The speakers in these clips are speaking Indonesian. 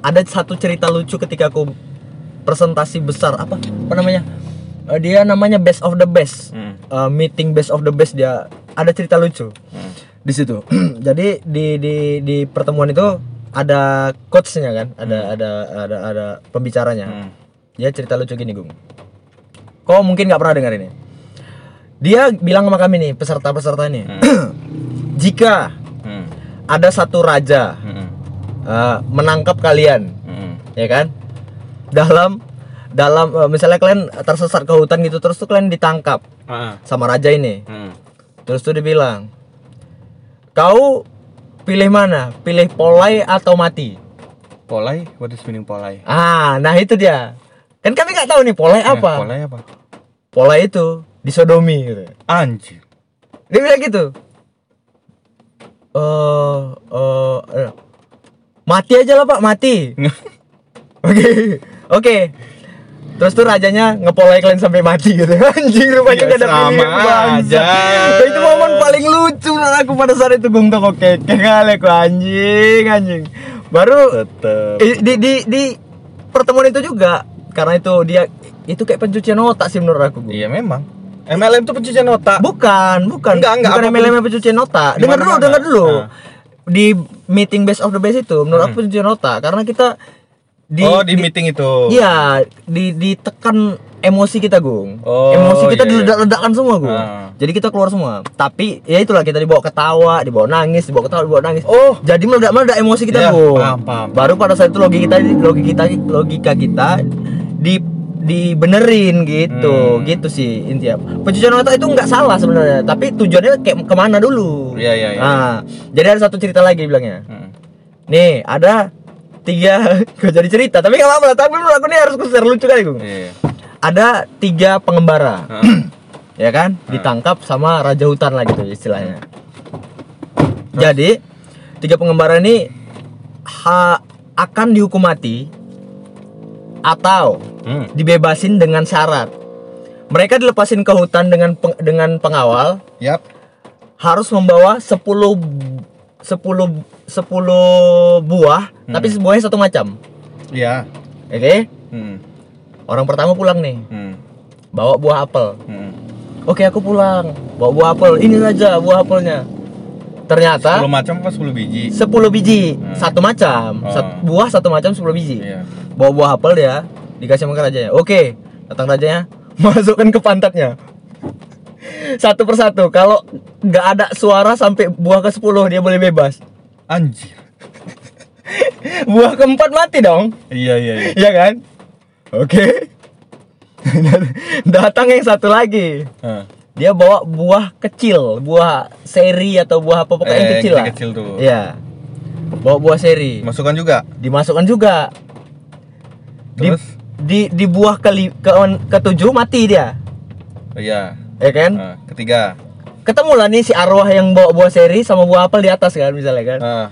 ada satu cerita lucu ketika aku presentasi besar apa? Apa namanya? Eh, dia namanya best of the best. Hmm. Eh, meeting best of the best dia ada cerita lucu. Hmm. di situ. Jadi di di di pertemuan itu ada coachnya kan? Ada ada ada ada pembicaranya. Hmm. dia cerita lucu gini gung. Kau mungkin nggak pernah dengar ini. Dia bilang sama kami nih peserta-peserta ini. Jika Hmm. ada satu raja Hmm. Eh, menangkap kalian Hmm. ya kan dalam dalam eh, misalnya kalian tersesat ke hutan gitu terus tuh kalian ditangkap Ah. sama raja ini Hmm. terus tuh dibilang kau pilih mana pilih polai atau mati Polai, what is meaning polai? ah nah itu dia kan kami nggak tahu nih polai Eh, apa polai apa? polai itu disodomi gitu Anjir. dia bilang gitu eh eh, eh, mati aja lah pak mati oke oke terus tuh rajanya ngepolai kalian sampai mati gitu anjing rupanya Ya, gak ada pilihan aja. Nah, itu momen paling lucu aku pada saat itu gung toko keke kali aku anjing anjing baru Tetep. di di di pertemuan itu juga karena itu dia itu kayak pencucian otak sih menurut aku. Iya memang. MLM itu pencucian otak. Bukan, bukan. Enggak, enggak, Bukan. MLM pencucian otak. Dengar dulu, dengar dulu. Nah. Di meeting best of the best itu menurut aku pencucian otak karena kita di oh di, meeting itu. Iya, di ditekan emosi kita, Gung. Oh, emosi kita iya, iya. diledak-ledakan semua, Gung. Ah. Jadi kita keluar semua. Tapi ya itulah kita dibawa ketawa, dibawa nangis, dibawa ketawa, dibawa nangis. Oh. Jadi meledak-meledak emosi kita, Iya, Gung. paham, paham. Baru pada saat itu logika kita logika kita logika kita di dibenerin gitu Hmm. gitu sih intinya pencucian otak itu nggak salah sebenarnya tapi tujuannya kayak ke mana dulu Iya, iya, iya. nah jadi ada satu cerita lagi bilangnya Hmm. nih ada tiga gue jadi cerita tapi nggak apa-apa tapi menurut aku ini harus share lucu kali gue Iya. ada tiga pengembara Heeh. ya kan ditangkap sama raja hutan lah gitu istilahnya jadi tiga pengembara ini ha- akan dihukum mati atau Hmm. dibebasin dengan syarat mereka dilepasin ke hutan dengan peng- dengan pengawal Yap. harus membawa 10 10 10 buah tapi buahnya satu macam Iya. oke Hmm. orang pertama pulang nih Hmm. bawa buah apel Hmm. Oke aku pulang bawa buah apel ini saja buah apelnya ternyata 10 macam apa 10 biji? 10 biji Hmm. satu macam Oh. Sat- buah satu macam 10 biji Iya. bawa buah apel dia dikasih ke rajanya oke datang rajanya masukkan ke pantatnya satu persatu kalau nggak ada suara sampai buah ke 10 dia boleh bebas Anjir. buah keempat mati dong Iya iya iya. Iya kan oke datang yang satu lagi. Dia bawa buah kecil buah seri atau buah apa pokoknya yang Eh, kecil lah. kecil tuh. iya. Bawa buah seri. Masukkan juga. dimasukkan juga. Di, Terus? di di buah ke ke ketujuh mati dia. Oh, iya. ya kan? Nah, ketiga. ketemu lah nih si arwah yang bawa buah seri sama buah apel di atas kan misalnya kan? Nah,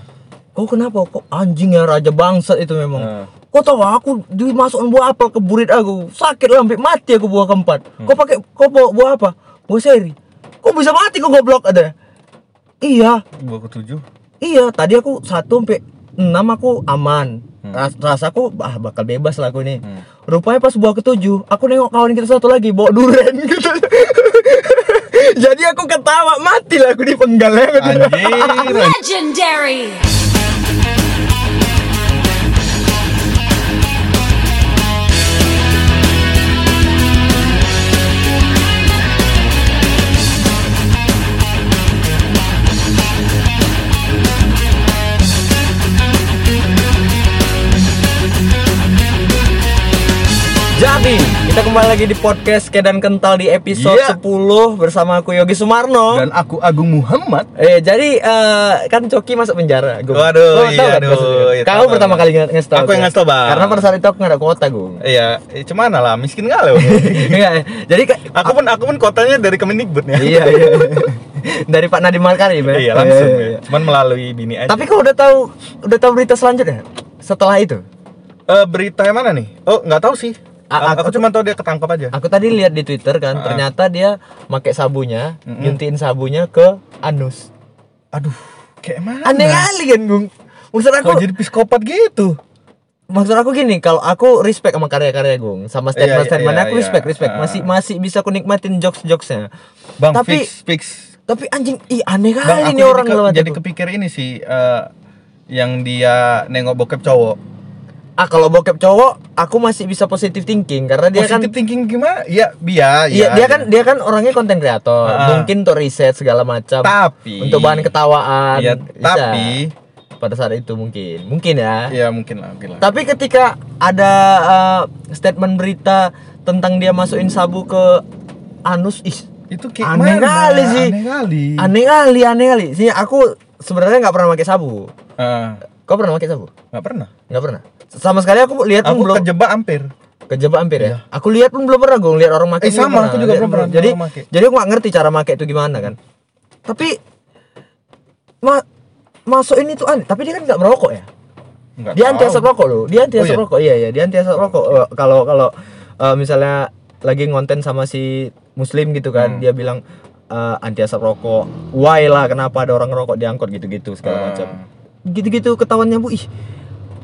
kok kenapa? Kok anjing ya raja bangsat itu memang. Nah. kok tahu aku dimasukkan buah apel ke burit aku. Sakit lah sampai mati aku buah keempat. Kok pakai kok bawa buah apa buah seri kok bisa mati kok goblok ada iya Buah ketujuh. Iya, tadi aku satu sampai enam aku aman. Ras rasaku ah bakal bebas lah aku nih. Hmm. Rupanya pas buah ketujuh, aku nengok kawan kita satu lagi bawa duren gitu. Jadi aku ketawa mati lah aku dipenggal ya. Anjir. Legendary! Jadi, kita kembali lagi di podcast Kedan Kental di episode Iya. 10 bersama aku Yogi Sumarno. Dan aku Agung Muhammad. Eh, jadi eh, kan Coki masuk penjara, Gung. Waduh, Kau tahu iya, kan aduh, iya, Kau tahu, pertama tahu. kali ngasih tahu. Aku yang kan? ngasih tahu, Bang. Karena pada saat itu aku nggak ada kuota, Gung. Iya, eh, cuman lah, miskin kali. Bang. Enggak, jadi ka- aku pun aku pun kotanya dari Kemendikbud ya. iya iya dari Pak Nadiem Makarim ya Iya, langsung. Iya, ya. iya. Cuman melalui bini aja. tapi kau udah tahu udah tahu berita selanjutnya setelah itu Eh, berita yang mana nih? Oh, nggak tahu sih. Aku, aku- cuma tahu dia ketangkap aja. aku tadi lihat di Twitter kan Ah. ternyata dia pakai sabunya Mm-mm. nyuntiin sabunya ke anus Aduh, kayak mana? aneh kali kan Gung maksud aku Kok jadi psikopat gitu? maksud aku gini, kalau aku respect sama karya-karya Gung, sama statement-statement iya, aku iya. respect, respect. Ah. Masih masih bisa aku nikmatin jokes-jokesnya. Bang, Tapi- fix, fix. Tapi anjing, ih aneh kali aku nih orang ke- jadi hatiku. kepikir ini sih eh, yang dia nengok bokep cowok. Ah kalau bokep cowok, aku masih bisa positive thinking karena dia kan Positive thinking gimana? Ya, biar Iya, dia kan dia kan orangnya konten kreator. Ah. Mungkin untuk riset segala macam. tapi untuk bahan ketawaan. Iya, bisa. tapi pada saat itu mungkin, mungkin ya. ya mungkin lah, mungkin lah. Tapi ketika ada uh, statement berita tentang dia masukin sabu ke anus, ih, Itu kayak Aneh mana? kali sih. Aneh kali. aneh kali, aneh kali. Sih aku sebenarnya nggak pernah pakai sabu. Ah, Kau pernah pakai sabu? nggak pernah. Nggak pernah. Sama sekali aku lihat pun Aku belum kejebak hampir. kejebak hampir ya. Aku lihat pun belum pernah gue lihat orang pakai. Eh, sama, aku juga belum pernah Jadi make. jadi aku nggak ngerti cara pakai itu gimana kan. Tapi ma masuk ini tuh aneh. Tapi dia kan nggak merokok ya. Nggak Dia anti asap rokok loh. Dia anti Oh, asap iya? rokok. Iya iya, dia anti asap rokok. Eh, Kalau kalau eh, misalnya lagi ngonten sama si muslim gitu kan, Hmm. dia bilang eh, anti asap rokok. Why lah kenapa ada orang ngerokok diangkut gitu-gitu segala Ah. macam. Gitu-gitu ketahuannya Bu. Ih.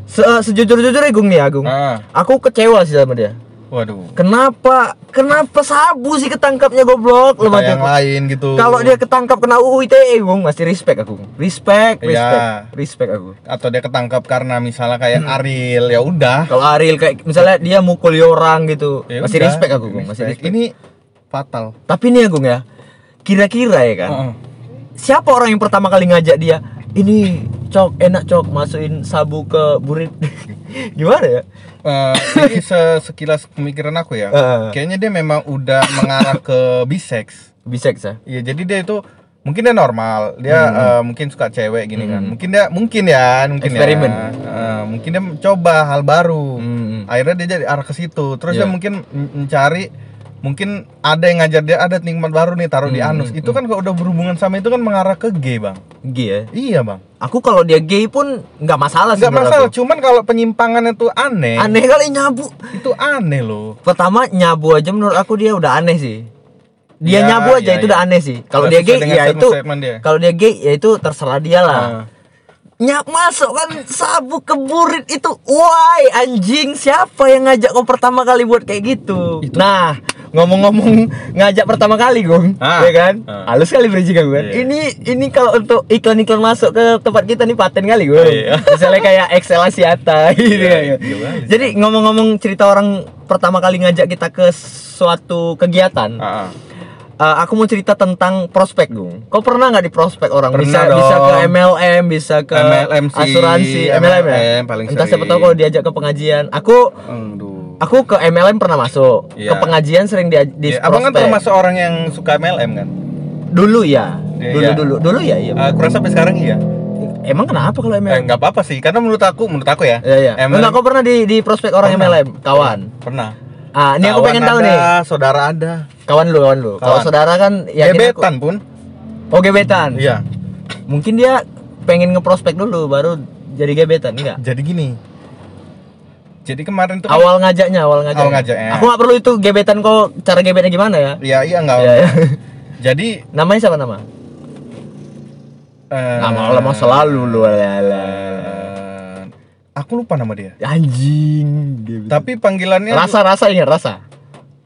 Se sejujur-jujurnya Gung nih Agung. Ah, Aku kecewa sih sama dia. waduh. Kenapa? Kenapa sabu sih ketangkapnya goblok lu yang lain gitu. Kalau dia ketangkap kena UU ITE, Gung, masih respect aku. Respect, Iya. respect. Respect aku. atau dia ketangkap karena misalnya kayak Hmm. Ariel, ya udah. Kalau Ariel kayak misalnya dia mukul orang gitu, Ya masih udah, respect aku, Gung, masih respect. Ini fatal. Tapi nih Agung ya, kira-kira ya kan, Heeh. siapa orang yang pertama kali ngajak dia? Ini cok, enak cok, masukin sabu ke burit. Gimana ya? Eh, ini se- sekilas pemikiran aku ya. Heeh. Kayaknya dia memang udah mengarah ke bisex. Bisex ya? Iya, jadi dia itu mungkin dia normal, dia eh, mungkin suka cewek gini kan. Hmm. Mungkin dia mungkin ya, mungkin Eksperimen. ya. Eh, mungkin dia mencoba hal baru. Hmm. Akhirnya dia jadi arah ke situ. Terus dia Iya. mungkin men- mencari mungkin ada yang ngajar dia ada nikmat baru nih taruh di Hmm, anus. hmm, Itu kan kalau udah berhubungan sama itu kan mengarah ke gay, Bang. Gay ya? Iya, Bang. Aku kalau dia gay pun nggak masalah menurut masalah, aku. cuman kalau penyimpangannya tuh aneh. Aneh kali nyabu. Itu aneh loh. Pertama nyabu aja menurut aku dia udah aneh sih. Dia Ya, nyabu aja ya, itu ya. udah aneh sih. Kalau dia Nggak gay ya itu kalau dia gay ya itu terserah dia lah. Ah. Nyak masuk kan sabu ke burit itu why anjing siapa yang ngajak kau pertama kali buat kayak gitu Itu- nah ngomong-ngomong ngajak pertama kali gong Ah. ya kan Ah. halus kali bridging aku kan Iya. ini ini kalau untuk iklan-iklan masuk ke tempat kita nih paten kali gong Iya. misalnya kayak Excel Asiata gitu Iya, kan. iya, iya. jadi ngomong-ngomong cerita orang pertama kali ngajak kita ke suatu kegiatan Ah, ah. Eh, aku mau cerita tentang prospek, Gung. Kau pernah nggak di prospek orang? Pernah bisa dong. bisa ke MLM, bisa ke MLM sih, asuransi, MLM, ya. MLM paling Entah siapa tahu kalau diajak ke pengajian. Aku Aduh. aku ke MLM pernah masuk. Iya. Ke pengajian sering di, di Ya, abang kan termasuk orang yang suka MLM kan? Dulu ya. Iya, Dulu iya. dulu dulu ya, iya. aku rasa sampai sekarang iya. Emang kenapa kalau Eh, MLM? nggak apa-apa sih, karena menurut aku, menurut aku ya. Iya, iya. MLM Enggak, kau pernah di di prospek orang Pernah. MLM, kawan. pernah. Ah, ini aku Kawan pengen tahu ada, nih. Saudara ada. Kawan lu, kawan lu. Kalau Kawan. saudara kan aku- Gebetan pun. Oh, gebetan. Iya. Mungkin dia pengen ngeprospek dulu baru jadi gebetan, enggak? Jadi gini. Jadi kemarin tuh kan- awal ngajaknya awal ngajaknya Awal ngajaknya. aku nggak perlu itu gebetan kok cara gebetnya gimana ya Iya, iya enggak. Iya, iya. Jadi namanya siapa nama eh, nama lama selalu lu aku lupa nama dia. anjing gebetan. Tapi panggilannya rasa rasa ingat rasa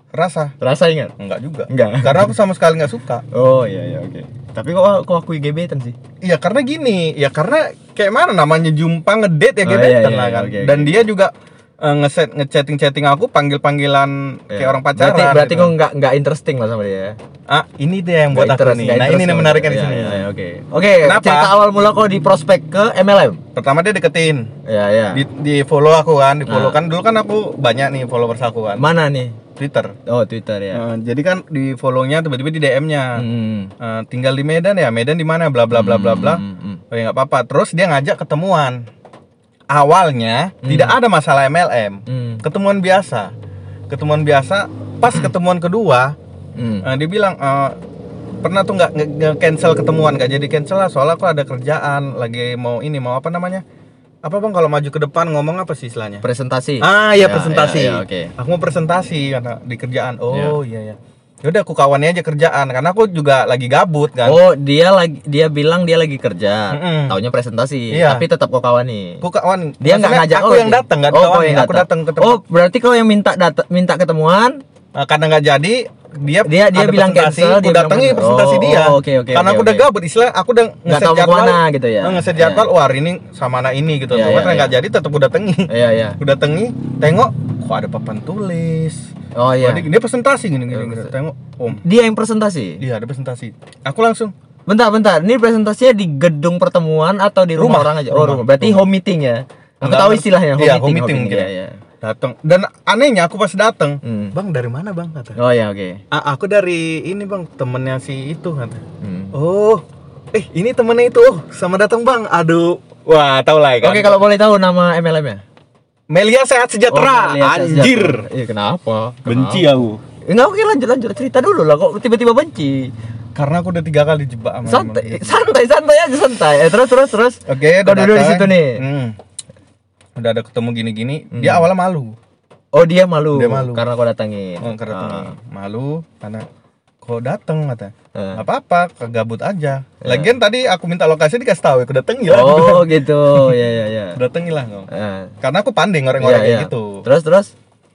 rasa. rasa ingat Enggak juga. Enggak. Karena aku sama sekali nggak suka. oh iya iya oke tapi kok kok akui gebetan sih Iya karena gini, ya karena kayak mana namanya jumpa ngedate ya Oh, gebetan iya, lah iya, kan. oke, Dan oke. dia juga eh, ngeset ngechatting chatting aku panggil panggilan kayak orang pacaran. berarti berarti gitu. kok nggak nggak interesting lah sama dia Ah ini dia yang buat aku interest, nih. Nah interest ini menariknya dia. di sini. Iya, iya, oke oke Kenapa? cerita awal mula kok di prospek ke MLM Pertama dia deketin, ya ya di, di follow aku kan, di follow Ah. kan dulu kan aku banyak nih followers aku kan, mana nih Twitter. oh Twitter ya Eh, jadi kan di follow-nya tiba-tiba di DM-nya. Hmm. Eh, tinggal di Medan ya, Medan di mana bla bla bla bla bla. Hmm, hmm, Oh ya nggak apa-apa. Terus dia ngajak ketemuan. Awalnya Hmm. tidak ada masalah MLM. hmm, ketemuan biasa. Ketemuan biasa pas ketemuan kedua hmm. eh, dia bilang eh, pernah tuh nggak nge-cancel ketemuan? Nggak jadi cancel lah soalnya aku ada kerjaan lagi mau ini mau apa namanya? Apa bang kalau maju ke depan ngomong apa sih istilahnya? Presentasi. Ah ya Ya, presentasi. ya, ya, oke. aku mau presentasi karena di kerjaan. Oh iya ya Yaudah aku kawannya aja kerjaan karena aku juga lagi gabut kan. Oh, dia lagi dia bilang dia lagi kerja. Mm-mm. Taunya presentasi, Iya. tapi tetap kau kawani. Aku kawan. Dia nggak maksudnya ngajak Aku yang datang nggak oh, kau dikawani. yang Aku datang. Oh, berarti kau yang minta data, minta ketemuan. Nah, karena nggak jadi dia Dia- dia bilang presentasi, cancel, aku dia datangi presentasi Oh, dia. oh, oke, oke, karena oke, aku udah oke. gabut, istilah aku udah ngeset jadwal. ke mana gitu ya. Ngeset Iya. jadwal, wah hari ini sama anak ini gitu. Iya, Cuma iya, ternyata nggak iya. jadi, tetap aku datangi. Iya, iya. Aku datangi, tengok, kok ada papan tulis. Oh iya. Wah, dia, dia presentasi gini gini. Iya, gini. presentasi. Tengok, om. Dia yang presentasi. Iya ada presentasi. Aku langsung Bentar, bentar. Ini presentasinya di gedung pertemuan atau di rumah, Rumah. orang aja? Oh, Rumah. rumah. Berarti home meeting ya. Aku tahu istilahnya home Iya, meeting. home meeting mungkin. Iya, iya. Datang dan anehnya aku pas datang, Hmm. bang dari mana bang kata. Oh ya, oke. "Ah, aku dari ini bang temennya si itu kata. Hmm. Oh, eh ini temennya itu. Oh, sama datang bang. Aduh, wah tahu lah kan. Oke, kalau boleh tahu nama MLM-nya? Melia sehat sejahtera. Anjir. Iya, kenapa? Benci aku. Enggak, oke lanjut lanjut cerita dulu lah kok tiba-tiba benci. Karena aku udah tiga kali jebak sama Santai, emang. santai, santai aja santai. Eh, terus terus terus. Oke, Kau udah duduk di situ nih. Hmm. Udah ada ketemu gini-gini, Hmm. dia awalnya malu. Oh, dia malu. Dia malu. karena kau datangin. Oh, karena Ah. malu karena kok datang kata. Ah. Gak apa-apa, kegabut aja. Lagian tadi aku minta lokasi dikasih tahu, aku datangi lah. Oh, gitu. Ya ya ya. datangi lah kau. Ah. Karena aku panding orang-orang kayak iya. gitu. Terus terus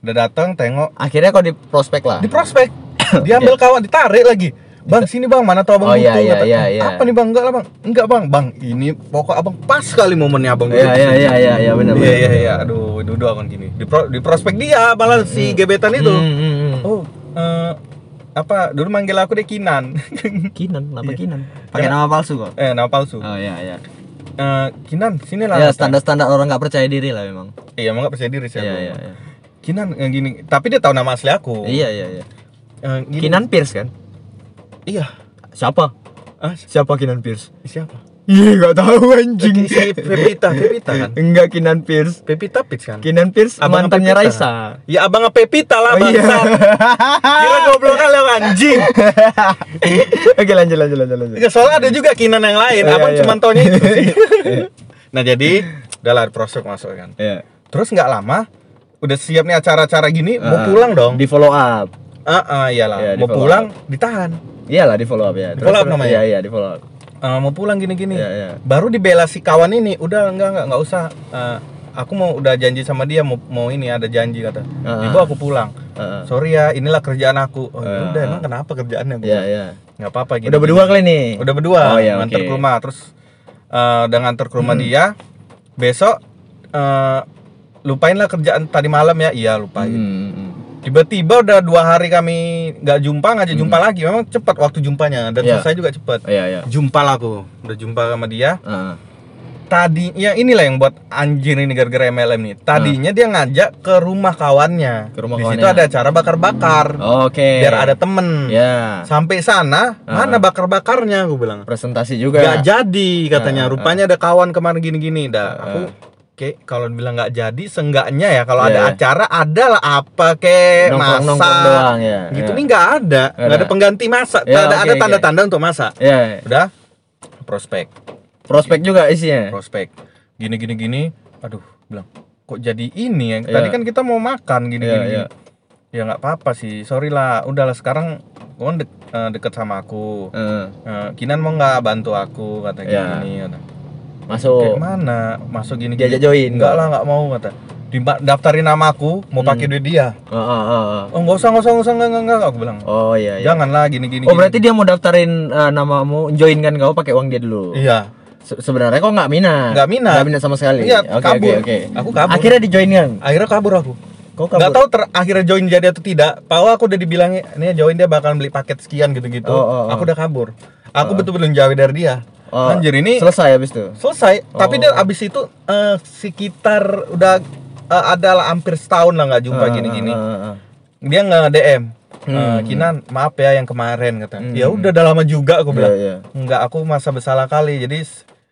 Udah datang, tengok akhirnya kau di prospek lah. di prospek. Dia ambil kawan, ditarik lagi. Bang, sini bang, mana tuh abang Oh, iya, butuh? iya, Kata, iya, iya. Apa nih bang? Enggak lah bang. Enggak bang, bang. Ini pokok abang pas sekali momennya abang. Iya iya iya iya iya benar. Iya iya iya. Aduh, duduk akan gini. Di, pro- di prospek dia malah si gebetan itu. Hmm, hmm, hmm. Oh, eh, apa? Dulu manggil aku deh Kinan. Kinan, kenapa Iya. Kinan? Pakai nama palsu kok. eh, nama palsu. Oh iya iya. Eh, Kinan, sini lah. Ya standar-standar orang nggak percaya diri lah memang. Iya, emang gak percaya diri sih Iya iya iya. Kinan yang gini, tapi dia tahu nama asli aku. Iya iya iya. Eh, gini. Kinan Pierce kan? Iya. Siapa? Ah, Siapa Kinan Pierce? siapa? Iya nggak tahu anjing. Si Pepita, Pepita kan? Enggak Kinan Pierce. Pepita Pitch kan? Kinan Pierce Abang mantannya Pepita. Raisa. Ya abang Pepita lah Oh, iya. Kira goblok kali anjing. Oke lanjut lanjut lanjut lanjut. Ya, soalnya ada juga Kinan yang lain, Iya, abang iya. cuma taunya itu sih. nah jadi, udah lah proses masuk kan. Iya. Terus nggak lama, udah siap nih acara-acara gini, mau Ah, pulang dong. Di follow up. Ah, ah, iyalah, Iya, di mau pulang ditahan. Iyalah di follow up ya. Di follow up namanya? Iya iya di follow up. Ah, mau pulang gini-gini. Iya iya. Baru dibela si kawan ini, udah enggak enggak enggak usah. Ah, aku mau udah janji sama dia mau mau ini ada janji kata. Ah, Ibu aku pulang. Heeh. Sorry ya, inilah kerjaan aku. Oh, ya Ah. udah emang kenapa kerjaannya? Iya iya. nggak apa-apa gini. Udah berdua kali nih. Udah berdua. Oh, iya, nganter oke. ke rumah terus eh, udah nganter ke rumah dia. Besok eh, lupain lah kerjaan tadi malam ya. Iya, lupain. Hmm, hmm. Tiba-tiba udah dua hari kami nggak jumpa, ngajak jumpa lagi. Memang cepat waktu jumpanya dan Hmm. Iya. selesai juga cepat. Oh, Iya iya. Jumpa lah aku. Udah jumpa sama dia. Heeh. Tadi ya inilah yang buat anjir ini gara-gara MLM nih. Tadinya dia ngajak ke rumah kawannya. Ke rumah Di situ kawannya. ada acara bakar-bakar. Oke. Biar ada temen. Ya. Sampai sana, Ah. mana bakar-bakarnya aku bilang. Presentasi juga. Gak jadi katanya. Ah, Rupanya ada kawan kemarin gini-gini. Dah, Ah, aku Oke, kalau bilang nggak jadi, seenggaknya ya kalau Iya, ada iya. acara adalah apa nongkrong doang, ya, gitu ya. nih nggak ada, nggak ada ada. pengganti masak, Ya, ada oke, ada tanda-tanda untuk masak. Ya. ya. Udah, prospek, Prospek juga isinya. prospek, gini gini gini, aduh, bilang kok jadi ini ya? Iya. Tadi kan kita mau makan gini Iya, gini. iya. gini. Ya nggak apa-apa sih, sorry lah, udahlah sekarang kau dek- eh, deket sama aku. Eh, Kinan mau nggak bantu aku kata gini, Iya. gini kata. Masuk. Kayak mana? Masuk gini Diajak join, Enggak kok. lah, enggak mau kata. Di daftarin nama aku, mau Hmm. pakai duit dia. Oh, oh, oh, oh. Oh, enggak usah, enggak usah, enggak usah, enggak, enggak, enggak, aku bilang. Oh iya iya. Janganlah gini gini. Oh gini. berarti dia mau daftarin eh, namamu, join kan kau pakai uang dia dulu. Iya. Se- Sebenarnya kok nggak minat? Nggak minat. Nggak minat sama sekali. Iya, Oke kabur. oke oke. Aku kabur. Akhirnya di join kan? Akhirnya kabur aku. Kau Enggak tahu ter akhirnya join jadi atau tidak. Tahu aku udah dibilangin, ini join dia bakalan beli paket sekian gitu-gitu. Oh, oh, oh. Aku udah kabur. Aku betul-betul jauh dari dia. Oh, Anjir ini selesai habis itu. selesai. Tapi Oh. dia abis itu eh, sekitar udah eh, adalah hampir setahun lah nggak jumpa Ah, gini-gini. ah, ah, ah. dia nge DM Hmm. "Eh, Kinan maaf ya yang kemarin kata Hmm. ya udah udah lama juga aku Iya, bilang iya. enggak aku masa bersalah kali jadi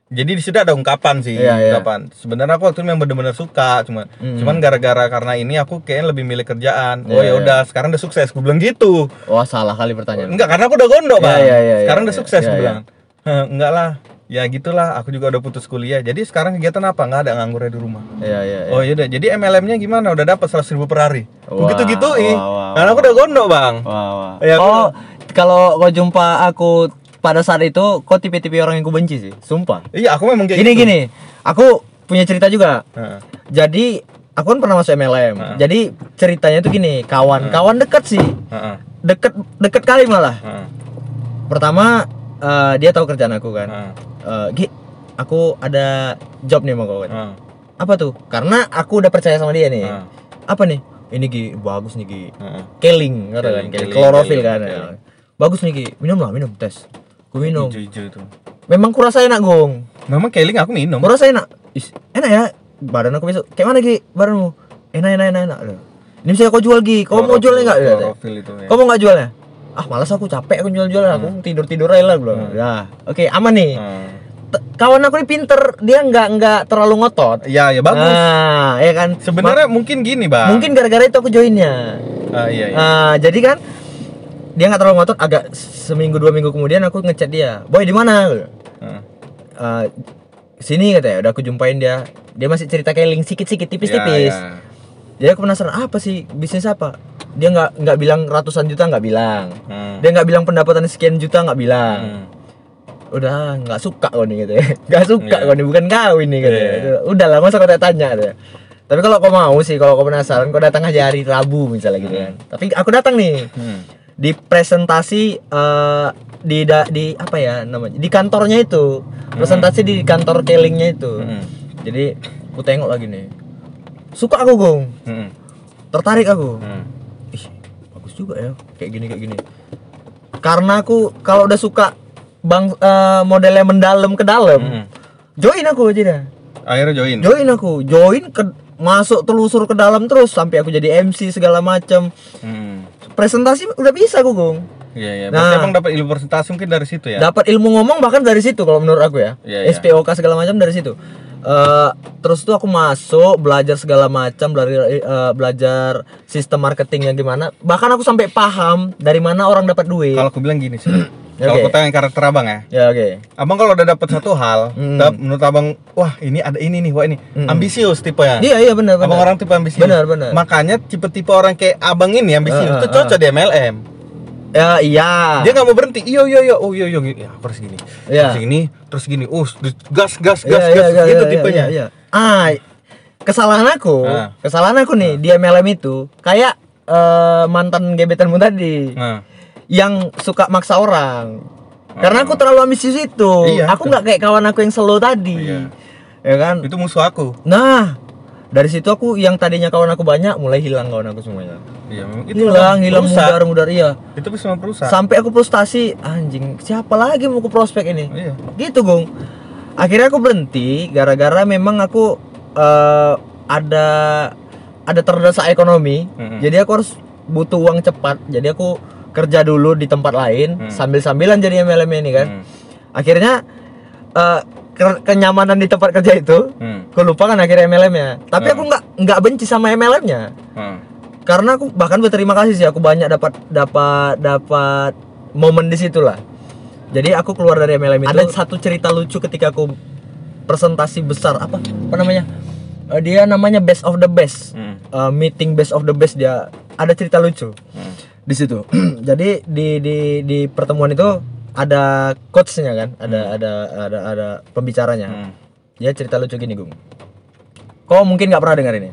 jadi di situ ada ungkapan sih Iya, iya. ungkapan sebenarnya aku waktu itu memang bener-bener suka cuman Hmm. cuman gara-gara karena ini aku kayaknya lebih milih kerjaan oh Iya, ya udah sekarang udah sukses gue bilang gitu Wah salah kali pertanyaan. enggak karena aku udah gondok Iya, bang iya, iya, sekarang iya, udah sukses iya, gue iya. bilang "Heh, enggak lah ya gitulah aku juga udah putus kuliah jadi sekarang kegiatan apa nggak ada nganggurnya di rumah Iya iya. iya. oh yaudah jadi MLM nya gimana udah dapat seratus ribu per hari Wah, begitu gitu ih wah, Karena aku udah gondok, Bang. Wah, wah. Ya, aku- oh, kalau kau jumpa aku pada saat itu, kau tipe-tipe orang yang ku benci sih, sumpah. Iya, aku memang kayak Gini gitu. gini, aku punya cerita juga. Heeh. Jadi aku kan pernah masuk MLM. Heeh. Jadi ceritanya tuh gini, kawan, kawan deket sih, Heeh. deket deket kali malah. Heeh. Pertama eh, dia tahu kerjaan aku kan. Eh, Gi, aku ada job nih sama kau kan. Heeh. Apa tuh? Karena aku udah percaya sama dia nih. Heeh. Apa nih? Ini Gi, bagus nih Gi. Heeh. Keling, kata kan, Keling, klorofil kan. keling. Bagus nih Gi, minum lah, minum tes. Ku minum. Hijau-hijau itu. Memang kurasa enak gong. Memang keling aku minum. Kurasa enak. Is, enak ya. Badan aku besok. Kayak mana Gi? Badanmu? Enak, enak, enak, enak. Ini bisa kau jual Gi. Kau mau jualnya? Klorofil itu ya. Kau mau nggak jualnya? Ah malas aku capek aku jual-jualan aku tidur tidur aja lah belum. Hmm. Ya, oke aman nih. T- Kawan aku ini pinter, dia nggak nggak terlalu ngotot. Iya, ya bagus. Nah, ya kan. Sebenarnya mungkin gini, Bang. Ma- mungkin gara-gara itu aku joinnya. Ah, iya, iya. Nah, jadi kan dia nggak terlalu ngotot. Agak seminggu dua minggu kemudian aku ngechat dia, boy di mana? Heeh. Eh, sini katanya. Udah aku jumpain dia. Dia masih cerita keling sikit-sikit tipis-tipis. Ya, ya. Jadi aku penasaran apa sih bisnis apa? Dia nggak nggak bilang ratusan juta nggak bilang. Hmm. Dia nggak bilang pendapatan sekian juta nggak bilang. Hmm. Udah nggak suka kau nih gitu ya. Nggak suka Iya. kau nih bukan kau ini gitu. Iya. ya. Udah lah masa kau tanya gitu. ya. Tapi kalau kau mau sih, kalau kau penasaran, kau datang aja hari Rabu misalnya gitu kan. Tapi aku datang nih Hmm. di presentasi eh, di da- di apa ya namanya di kantornya itu presentasi di kantor kelingnya itu. Hmm. Jadi aku tengok lagi nih. Suka aku gong, Hmm. tertarik aku. Hmm. Bagus juga ya kayak gini kayak gini karena aku kalau udah suka bang eh, modelnya mendalam ke dalam Hmm. join aku aja dah Akhirnya join. join aku join ke masuk telusur ke dalam terus sampai aku jadi MC segala macam Hmm. presentasi udah bisa aku gong Iya, iya. Nah. Emang dapat ilmu presentasi mungkin dari situ ya? dapat ilmu ngomong bahkan dari situ kalau menurut aku ya Iya, iya. SPOK segala macam dari situ Eh, terus tuh aku masuk belajar segala macam belajar eh, belajar sistem marketingnya gimana bahkan aku sampai paham dari mana orang dapat duit Kalau aku bilang gini sih. Kalau aku tanya karakter abang ya. ya oke Abang kalau udah dapat satu hal, Hmm. dap- menurut abang, wah ini ada ini nih, wah ini Hmm. ambisius tipe ya. iya iya benar Abang orang tipe ambisius. Benar, benar. Makanya tipe-tipe orang kayak abang ini ambisius Ah, itu ah, cocok di MLM. Ya iya Dia nggak mau berhenti. Iyo iyo iyo. Oh iyo iyo. Ya aku harus gini. Iya. Terus gini, terus gini. Uh, gas gas gas Iya, gas. iya, iya, gitu iya, tipenya. iya, iya. ah kesalahan aku Ah. kesalahan aku nih di MLM itu kayak eh, mantan gebetanmu tadi Nah, yang suka maksa orang karena aku terlalu ambisius itu Iya, aku nggak kayak kawan aku yang slow tadi Iya. ya kan itu musuh aku. nah dari situ aku yang tadinya kawan aku banyak mulai hilang kawan aku semuanya Iya, memang itu hilang hilang mudar mudar iya Itu bisa merusak. sampai aku frustasi anjing siapa lagi mau ke prospek ini Iya. gitu gong akhirnya aku berhenti gara-gara memang aku eh, ada ada terdesak ekonomi Mm-mm. jadi aku harus butuh uang cepat jadi aku kerja dulu di tempat lain Hmm. sambil-sambilan jadi MLM ini kan Hmm. akhirnya ke- kenyamanan di tempat kerja itu Hmm. lupakan akhirnya MLM nya tapi Hmm. aku nggak nggak benci sama MLM nya Hmm. karena aku bahkan berterima kasih sih aku banyak dapat dapat dapat momen di situ lah jadi aku keluar dari MLM itu ada satu cerita lucu ketika aku presentasi besar apa apa namanya Eh, dia namanya best of the best Hmm. Eh, meeting best of the best dia ada cerita lucu Hmm. di situ jadi di di di pertemuan itu ada coachnya kan ada ada ada ada pembicaranya Hmm. dia cerita lucu gini gung kau mungkin nggak pernah dengar ini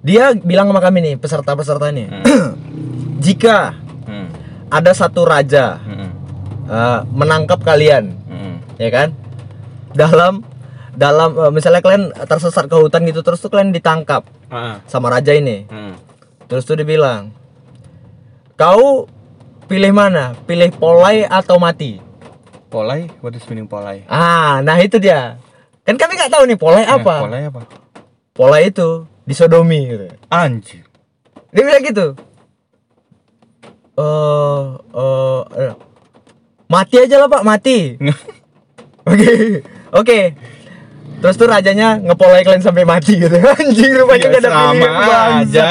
dia bilang sama kami nih peserta-peserta ini jika Hmm. ada satu raja Hmm. eh, menangkap kalian Hmm. ya kan dalam dalam eh, misalnya kalian tersesat ke hutan gitu terus tuh kalian ditangkap Ah. sama raja ini Hmm. terus tuh dibilang kau pilih mana? Pilih polai atau mati? Polai, what is meaning polai? ah nah itu dia. Kan kami nggak tahu nih polai Eh, apa? polai apa? polai itu disodomi gitu. Anjir. dia bilang gitu. Eh eh, eh, mati aja lah pak mati. Oke oke terus tuh rajanya ngepolai kalian sampai mati gitu anjing rupanya Ya, gak ada pilihan, aja.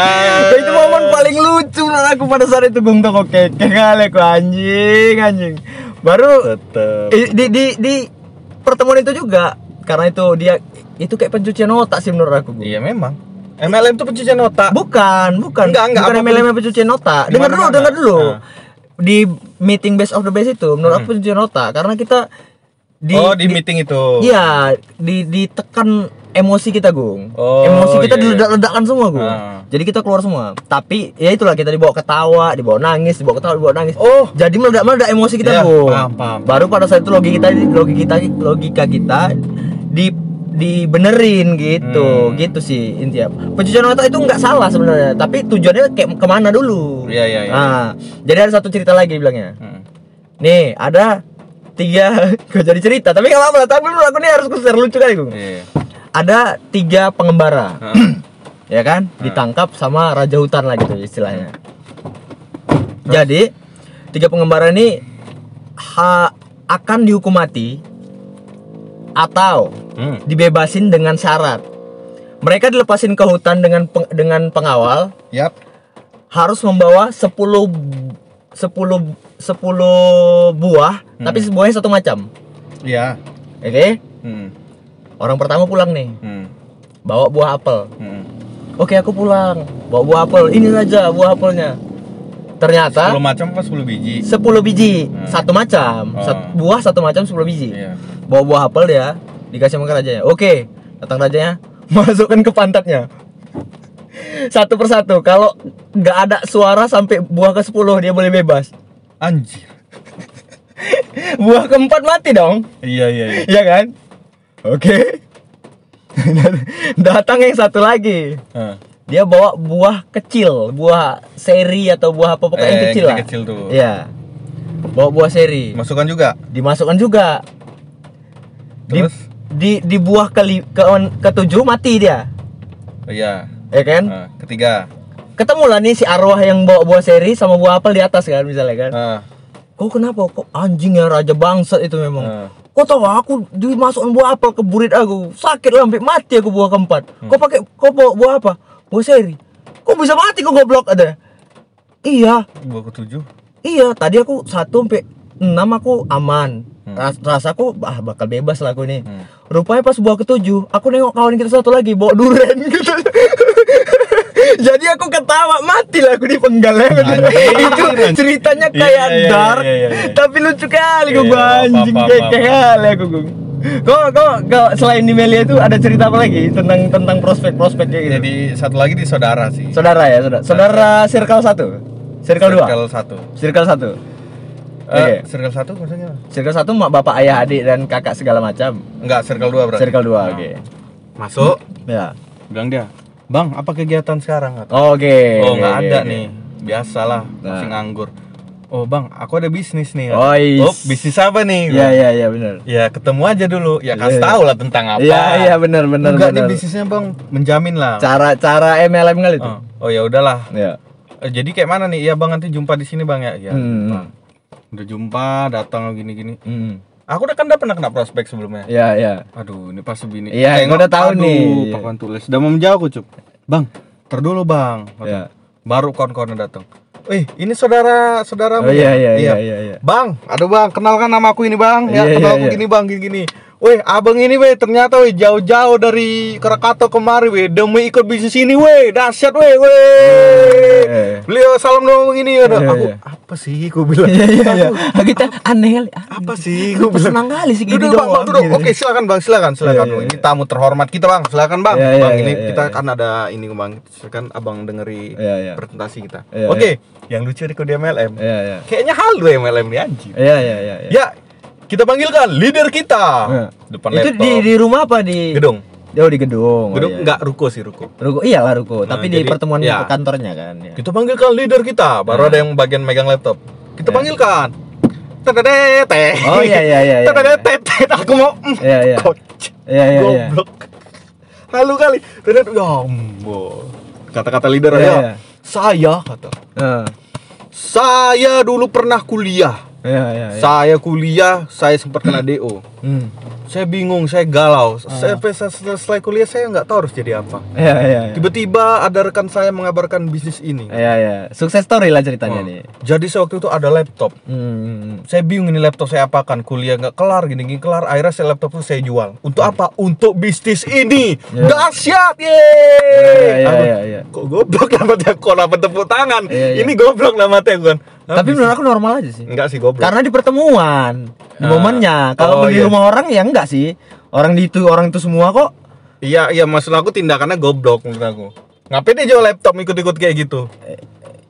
itu momen paling lucu menurut aku pada saat itu gung toko keke kali aku anjing anjing baru Tetep. di di di pertemuan itu juga karena itu dia itu kayak pencucian otak sih menurut aku. Iya memang. MLM tuh pencucian otak. Bukan, bukan. Enggak, enggak, Bukan MLM pencucian otak. Dengar dulu, dengar dulu. Ah. Di meeting base of the base itu menurut aku pencucian otak karena kita di oh, di, meeting itu. Iya, di ditekan emosi kita, Gung. Oh, emosi kita iya, iya. diledak-ledakan semua, Gung. Ah. Jadi kita keluar semua. Tapi ya itulah kita dibawa ketawa, dibawa nangis, dibawa ketawa, dibawa nangis. Oh. Jadi meledak-meledak emosi kita, Iya, Gung. paham, paham. Baru pada saat itu logika kita logika kita logika kita di dibenerin gitu Hmm. gitu sih intinya pencucian otak itu nggak salah sebenarnya tapi tujuannya kayak ke mana dulu Iya, iya, iya. nah jadi ada satu cerita lagi bilangnya Hmm. nih ada tiga gue jadi cerita. Tapi nggak apa-apa tapi dulu aku nih harus share lucu kali gue Iya. ada tiga pengembara Heeh. ya kan? Ditangkap sama raja hutan lah gitu istilahnya. Jadi tiga pengembara ini ha- akan dihukum mati atau Hmm. dibebasin dengan syarat. Mereka dilepasin ke hutan dengan peng- dengan pengawal. Yap. harus membawa 10 10 10 buah tapi buahnya satu macam Iya. oke Hmm. orang pertama pulang nih Hmm. bawa buah apel Hmm. Oke aku pulang bawa buah apel ini saja buah apelnya ternyata 10 macam apa 10 biji? 10 biji Hmm. satu macam Oh. Sat- buah satu macam 10 biji Iya. bawa buah apel dia dikasih sama rajanya oke datang rajanya masukkan ke pantatnya satu persatu kalau nggak ada suara sampai buah ke 10 dia boleh bebas Anjir. buah keempat mati dong Iya, iya, iya. ya kan oke datang yang satu lagi Heeh. dia bawa buah kecil, buah seri atau buah apa pokoknya yang Eh, kecil lah. kecil tuh. Iya. Bawa buah seri. Masukkan juga. Dimasukkan juga. Di, Terus? di di buah ke ke ketujuh mati dia. Iya. Ya kan? Nah, ketiga. Ketemu lah nih si arwah yang bawa buah seri sama buah apel di atas kan misalnya kan. Nah, Kok kenapa? Kok anjing ya raja bangsat itu memang. nah. Kok tahu aku dimasukkan buah apel ke burit aku. Sakit lah sampai mati aku buah keempat. Kok pakai kok bawa buah apa? Buah seri. Kok bisa mati kok goblok ada? Iya, Buah ketujuh. Iya, tadi aku satu sampai enam aku aman. Ras rasaku ah bakal bebas lah aku ini. Hmm. Rupanya pas buah ketujuh, aku nengok kawan kita satu lagi bawa duren gitu. Jadi aku ketawa mati lah aku di penggal ya. Itu anjir. ceritanya Iya, kayak iya, iya, dark, iya, iya, iya. tapi lucu kali Iya, gue iya, anjing kayak kayak kali aku gue. Kok kok kok selain di Melia itu ada cerita apa lagi tentang tentang prospek-prospek kayak gitu? Jadi satu lagi di saudara sih. saudara ya, saudara. Saudara circle satu, circle dua, Circle satu. circle satu. Eh, Oke. circle satu maksudnya? Circle satu mak bapak ayah adik dan kakak segala macam. Enggak, circle dua berarti. Circle dua, Nah. oke. Masuk. Ya. Bilang dia, "Bang, apa kegiatan sekarang?" Kata. Oke. Oh, nggak oke, ada oke. nih. Biasalah, Nah. masih nganggur. Oh, Bang, aku ada bisnis nih. Oh, is. Oh, bisnis apa nih? Iya iya iya benar. Ya, ketemu aja dulu. Ya, kasih Iya. tahu lah tentang apa. Iya iya benar benar Enggak nih benar. bisnisnya, Bang. Menjamin lah. Cara cara MLM kali itu. Oh, oh ya udahlah. Ya. Eh, jadi kayak mana nih? Iya, Bang, nanti jumpa di sini, Bang ya. Iya. Hmm. Bang. Udah jumpa, datang gini-gini. Hmm. Aku udah kan udah pernah kena prospek sebelumnya. Iya iya. Aduh, ini pas begini. Iya, gua udah tahu aduh, nih. Pakuan tulis. Udah mau menjauh aku, Cup. Bang, ter dulu, Bang. Iya. Baru kawan-kawan datang. Eh, ini saudara saudara Oh iya iya iya iya iya. Bang, aduh bang, kenalkan nama aku ini bang. Ya, Iya, kenal iya, aku iya. gini bang, gini gini. Weh, abang ini weh, ternyata weh jauh-jauh dari Krakatau kemari weh demi ikut bisnis ini weh, dahsyat weh, weh. Eh. Beliau salam dong ini ada. Iya, Aku iya. apa sih? Aku bilang. Iya iya iya. Kita aneh kali. Apa sih? Aku bilang. senang kali sih gini bang, bang, doang. duduk. gitu. Oke, silakan bang, silakan, silakan. Iya, iya, Ini tamu terhormat kita bang, silakan bang. Iya, bang, iya, ini iya, kita iya. kan ada ini bang, silakan abang dengeri Iya, iya. presentasi kita. Iya, Oke, yang lucu di kode MLM. Iya iya. Kayaknya halu MLM nih anjing. Iya iya iya. iya. Ya, kita panggilkan leader kita. Iya. Depan Itu laptop. di di rumah apa di gedung. Oh di gedung. Oh, Gedung iya. enggak ruko sih ruko. Ruko iyalah ruko, Nah, tapi di jadi- pertemuan iya. kantornya kan. Ya. Kita panggilkan leader kita. Baru Nah. ada yang bagian megang laptop. Kita Iya. panggilkan. Tete. Oh iya iya iya. iya. Tete. Aku mau. mm, Iya iya. Iya iya iya. Goblok. Halu kali. Tete. Ya ampun. Kata-kata leader Iya, ya. iya. Saya kata. Heeh. Saya dulu pernah kuliah Iya, iya, iya. Saya kuliah, saya sempat kena DO. Hmm. Saya bingung, saya galau. Saya setelah, kuliah saya nggak tahu harus jadi apa. Iya, iya, iya. Tiba-tiba ada rekan saya mengabarkan bisnis ini. Iya, iya. Sukses story lah ceritanya Oh. nih. Jadi saya waktu itu ada laptop. Hmm. Saya bingung ini laptop saya apakan. Kuliah nggak kelar, gini-gini kelar. Akhirnya saya laptop itu saya jual. Untuk apa? Untuk bisnis ini. Ya. Dahsyat, Iya, yeay! iya, Aku, iya, iya. Kok goblok namanya? Kok dapat tepuk tangan? Iya, iya. Ini goblok namanya kan? Tapi menurut aku normal aja sih. Enggak sih goblok. Karena di pertemuan, di Ah. momennya. Kalau Oh, di iya. rumah orang ya enggak sih. Orang di itu orang itu semua kok. Iya, iya maksud aku tindakannya goblok menurut aku. Ngapain dia jual laptop ikut-ikut kayak gitu?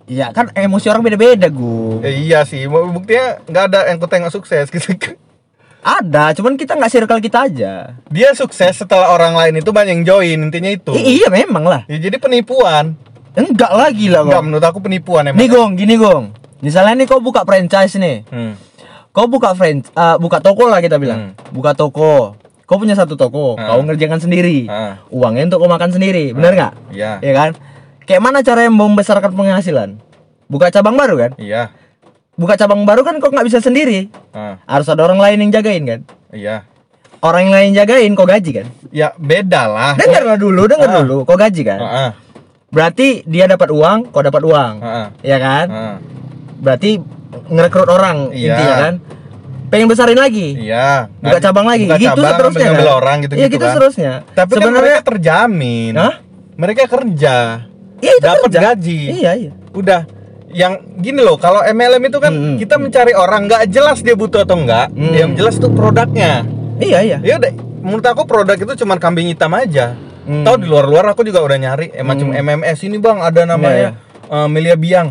Iya kan emosi orang beda-beda, Gu. Eh, iya sih, buktinya nggak ada yang kutengok sukses gitu. Ada, cuman kita nggak circle kita aja. Dia sukses setelah orang lain itu banyak yang join, intinya itu. I- iya memang lah. Ya, jadi penipuan. Enggak lagi lah Enggak, menurut aku penipuan emang. Nih Gong, gini Gong. Misalnya nih kau buka franchise nih. Hmm. Kau buka franchise, buka toko lah kita bilang. Buka toko. Kau punya satu toko, Hmm. kau ngerjakan sendiri. Ah. Uangnya untuk kau makan sendiri, benar nggak? Iya. Iya kan? Kayak mana cara yang membesarkan penghasilan? Buka cabang baru kan? Iya. Buka cabang baru kan kau nggak bisa sendiri. Ah, Harus ada orang lain yang jagain kan? iya. Orang yang lain jagain kau gaji kan? Ya beda lah. Dengar dulu, dengar Ah. dulu. Kau gaji kan? Ah, ah, Berarti dia dapat uang, kau dapat uang. ah, ah, Iya kan? ah. Berarti ngerekrut orang Iya. intinya kan? Pengen besarin lagi. Iya. Buka cabang lagi. buka gitu cabang, seterusnya. kan? orang gitu Iya, gitu kan. seterusnya. Tapi kan sebenarnya mereka terjamin. Hah? Mereka kerja. Iya, itu dapat kerja. gaji. Iya, iya. Udah. Yang gini loh, kalau MLM itu kan Hmm, kita mencari orang nggak jelas dia butuh atau enggak. Hmm. Yang jelas tuh produknya. Iya, iya. Ya udah, menurut aku produk itu cuma kambing hitam aja. Hmm. Tahu di luar-luar aku juga udah nyari eh, macam Hmm. MMS ini bang ada Iya, namanya eh, Melia Biang.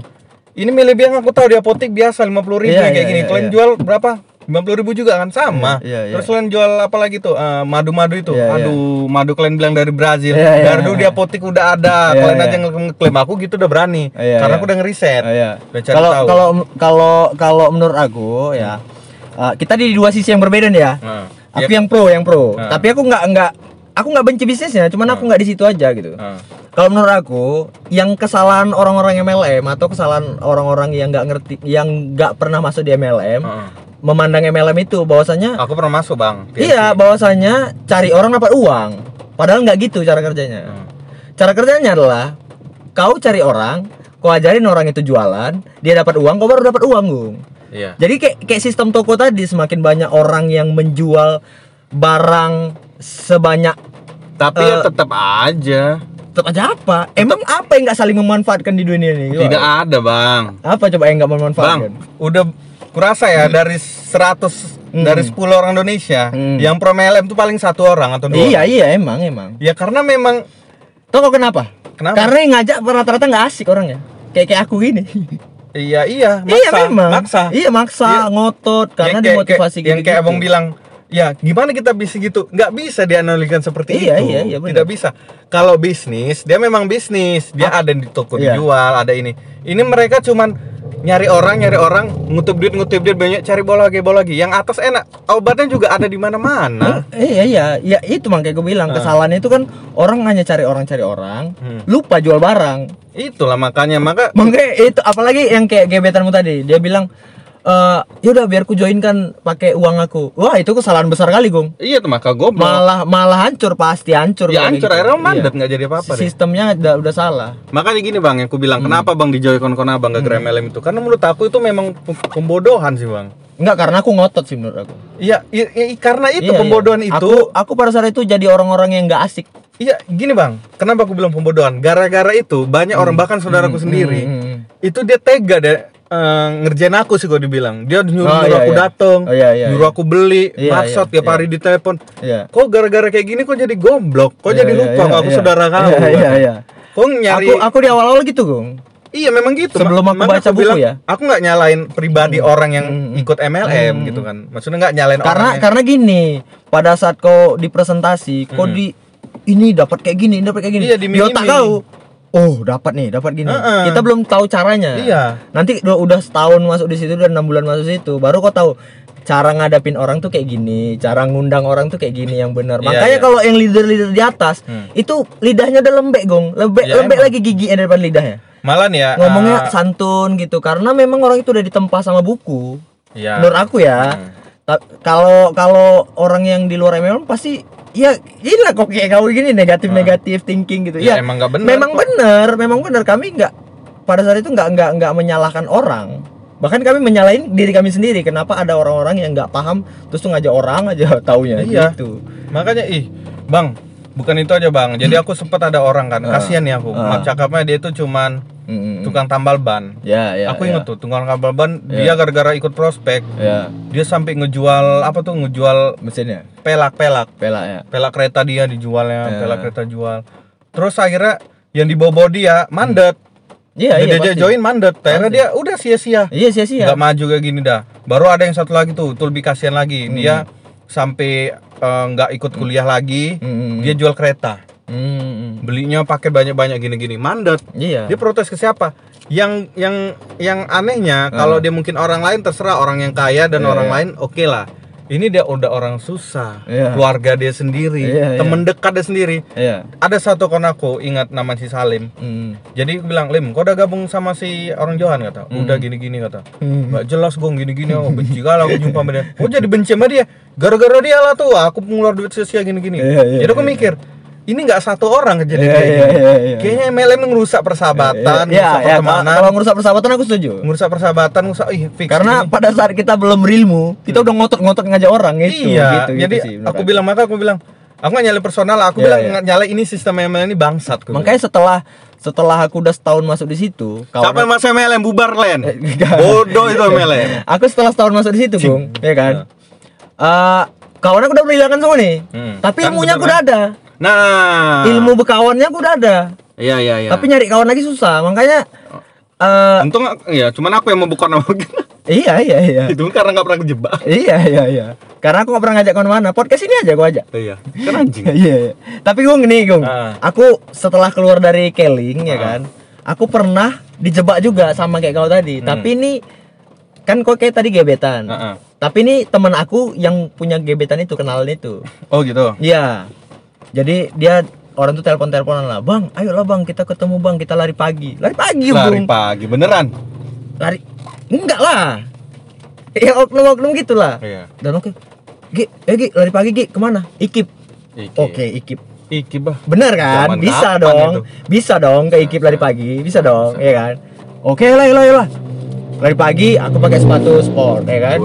Ini Melia Biang aku tahu di apotek biasa 50.000 ribu Iya, kayak iya, gini. iya, Kalian iya. jual berapa? 50.000 ribu juga kan sama. Iya, iya, iya. Terus kalian jual apa lagi tuh? Eh, madu-madu itu. Iya, iya. Aduh, madu kalian bilang dari Brazil. Iya, iya, dari dulu di iya. apotek udah ada. Iya, kalian iya. aja nge- ngeklaim aku gitu udah berani. Iya, Karena iya. aku udah ngeriset. Kalau kalau kalau kalau menurut aku ya uh, kita di dua sisi yang berbeda nih ya. Nah, Aku ya- yang pro, yang pro. Ah. Tapi aku nggak nggak aku nggak benci bisnisnya, cuman aku nggak di situ aja gitu. Ah. Kalau menurut aku, yang kesalahan orang-orang MLM atau kesalahan orang-orang yang nggak ngerti, yang nggak pernah masuk di MLM, Ah. memandang MLM itu bahwasanya Aku pernah masuk bang. iya, bahwasanya cari orang dapat uang. Padahal nggak gitu cara kerjanya. Hmm. Cara kerjanya adalah kau cari orang, kau ajarin orang itu jualan, dia dapat uang, kau baru dapat uang, Gung. Iya. Jadi kayak kayak sistem toko tadi semakin banyak orang yang menjual barang sebanyak Tapi Eh, ya tetap aja. Tetap aja apa? Emang apa yang nggak saling memanfaatkan di dunia ini? Coba. Tidak ada bang. Apa coba yang nggak Bang, memanfaatkan? udah kurasa ya dari 100 Hmm. dari 10 orang Indonesia Hmm. yang pro MLM itu paling satu orang atau dua. Iya orang. iya emang emang. Ya karena memang Tahu kok kenapa? Kenapa? Karena yang ngajak rata-rata nggak asik orangnya. Kayak kayak aku gini. iya iya maksa. iya memang. Maksa. Iya maksa, Iya. ngotot karena Yang kayak- dimotivasi kayak, yang gitu. kayak abang bilang ya gimana kita bisa gitu? Nggak bisa dianalogikan seperti Iya, itu. iya, iya, benar. tidak bisa. Kalau bisnis dia memang bisnis. Dia ada di toko Iya. dijual ada ini. Ini mereka cuman nyari orang nyari orang ngutip duit ngutip duit banyak cari bola lagi bola lagi. Yang atas enak. Obatnya juga ada di mana mana Iya iya, ya itu makanya gue bilang kesalahannya itu kan orang hanya cari orang cari orang, Hmm. lupa jual barang. itulah makanya. Maka Makanya itu apalagi yang kayak gebetanmu tadi, dia bilang eh yaudah biar ku joinkan pakai uang aku. Wah, itu kesalahan besar kali, Gong. iya tuh maka goblok Malah malah hancur pasti hancur. ya hancur kayak akhirnya gitu. mandat Iya. nggak jadi apa-apa deh Sistemnya udah, udah salah. makanya gini bang yang aku bilang kenapa bang di Joy-Con kon abang gak Hmm. Itu karena menurut aku itu memang pem- pembodohan sih bang Enggak karena aku ngotot sih menurut aku. Iya, i- i- karena itu Iya, pembodohan iya. itu. Aku aku pada saat itu jadi orang-orang yang nggak asik. Iya, gini bang, kenapa aku bilang pembodohan? Gara-gara itu banyak orang bahkan saudaraku sendiri hmm, hmm. itu dia tega deh eh, ngerjain aku sih kalau dibilang. Dia nyuruh, Oh, nyuruh iya, aku iya. datang, Oh, iya, iya, nyuruh iya. aku beli, Iya, maksud iya, tiap iya. hari di telepon. Iya. Kok gara-gara kayak gini kok jadi goblok? Kok Iya, jadi iya, lupa iya, kok aku iya. saudara kamu? Iya, iya, iya. Kok nyari? Aku aku di awal-awal gitu, Gong. Iya memang gitu. Sebelum aku baca buku bilang, ya. Aku nggak nyalain pribadi orang yang Hmm. ikut MLM gitu kan. Maksudnya nggak nyalain karena orang yang- karena gini pada saat kau di presentasi kau Hmm. di ini dapat kayak gini dapat kayak gini Iya, di otak kau oh dapat nih dapat gini Heeh. kita belum tahu caranya Iya. nanti udah, udah setahun masuk di situ dan enam bulan masuk situ baru kau tahu cara ngadapin orang tuh kayak gini cara ngundang orang tuh kayak gini yang benar Iya, makanya iya. kalau yang leader-leader di atas Hmm. itu lidahnya udah lembek gong lembek Ya, lembek emang. lagi giginya daripada lidahnya Malah nih ya. ngomongnya eh, santun gitu karena memang orang itu udah ditempa sama buku Iya. menurut aku ya Hmm. Kalau kalau orang yang di luar MLM pasti ya gila kok kayak kau gini negatif negatif thinking gitu Ya, ya, emang nggak benar memang kok. benar memang benar kami nggak pada saat itu nggak nggak nggak menyalahkan orang bahkan kami menyalahin diri kami sendiri kenapa ada orang-orang yang nggak paham terus tuh ngajak orang aja taunya Iya. gitu Makanya ih, Bang, bukan itu aja, Bang. Jadi aku sempat ada orang kan, Ah. kasihan ya aku. Maaf cakapnya dia itu cuman Mm-mm. tukang tambal ban. ya ya aku inget tuh, tukang tambal ban Iya. dia gara-gara ikut prospek, ya dia sampai ngejual apa tuh ngejual mesinnya pelak-pelak. pela ya Pelak kereta dia dijualnya, Iya. pelak kereta jual. Terus akhirnya yang dibawa dia mandet. iya iya dia join mandet. Akhirnya dia udah sia-sia. iya sia sia nggak maju kayak gini dah baru ada yang satu lagi tuh itu lebih kasihan lagi Hmm. dia sampai eh, nggak ikut kuliah lagi Mm-mm. dia jual kereta Mm-mm. belinya pakai banyak-banyak gini-gini mandat iya dia protes ke siapa yang yang yang anehnya Ah. kalau dia mungkin orang lain terserah orang yang kaya dan Iya, orang iya. lain oke lah ini dia udah orang susah Iya. keluarga dia sendiri Iya, iya. temen dekat dia sendiri iya ada satu kon aku ingat nama si Salim Mm. jadi aku bilang Lim kau udah gabung sama si orang Johan kata Hmm. udah gini-gini kata Mm. Gak jelas gong gini-gini oh benci kali aku jumpa sama dia oh jadi benci sama dia gara-gara dia lah tuh aku ngeluar duit sia-sia gini-gini Iya, iya, jadi aku mikir ini nggak satu orang kejadian Iya, kayak iya, gini iya, iya. kayaknya MLM ngerusak persahabatan Iya, ngerusak iya, pertemanan kalau ngerusak persahabatan aku setuju. ngerusak persahabatan ngerusak ih fix Karena ini. pada saat kita belum berilmu, kita udah ngotot-ngotot ngajak orang gitu. iya gitu, jadi gitu sih, aku bilang maka aku bilang aku nggak nyalain personal aku Iya, bilang iya. nggak nyalain ini sistem MLM ini bangsat aku Makanya setelah setelah aku udah setahun masuk di situ, bilang. yang masuk MLM bubar len Enggak. bodoh itu MLM aku setelah setahun masuk di situ, Bung, ya kan? Eh, kawan aku udah berhilangan semua nih. Hmm. Tapi Kan ilmunya aku udah ada. Nah Ilmu berkawannya aku udah ada. iya iya iya Tapi nyari kawan lagi susah. Makanya eh untung ya cuman aku yang membuka nama iya iya iya. itu karena nggak pernah kejebak iya iya iya. Karena aku gak pernah ngajak ke mana-mana. Podcast ini aja aku ajak. iya kan anjing Iya. iya. Tapi Gung nih Gung, Ah. aku setelah keluar dari Keling ya Ah. kan, aku pernah dijebak juga sama kayak kau tadi. Hmm. Tapi ini kan kok kayak tadi gebetan. Heeh. Tapi ini teman aku yang punya gebetan itu kenalan itu. oh gitu Iya. Jadi dia orang tuh telepon-teleponan lah, "Bang, ayolah Bang, kita ketemu Bang, kita lari pagi." Lari pagi, lari Bung. pagi beneran Lari enggak lah. Ya oknum-oknum gitu lah. iya Dan oke. Gi, eh Gi, lari pagi Gi, ke mana? Ikip. Iki. Oke, Ikip. iki bah Bener kan? Zaman bisa dong. itu? Bisa dong ke Ikip lari pagi. Bisa dong, ya kan? Oke lah, lah, lah. Lari pagi aku pakai sepatu sport, ya kan?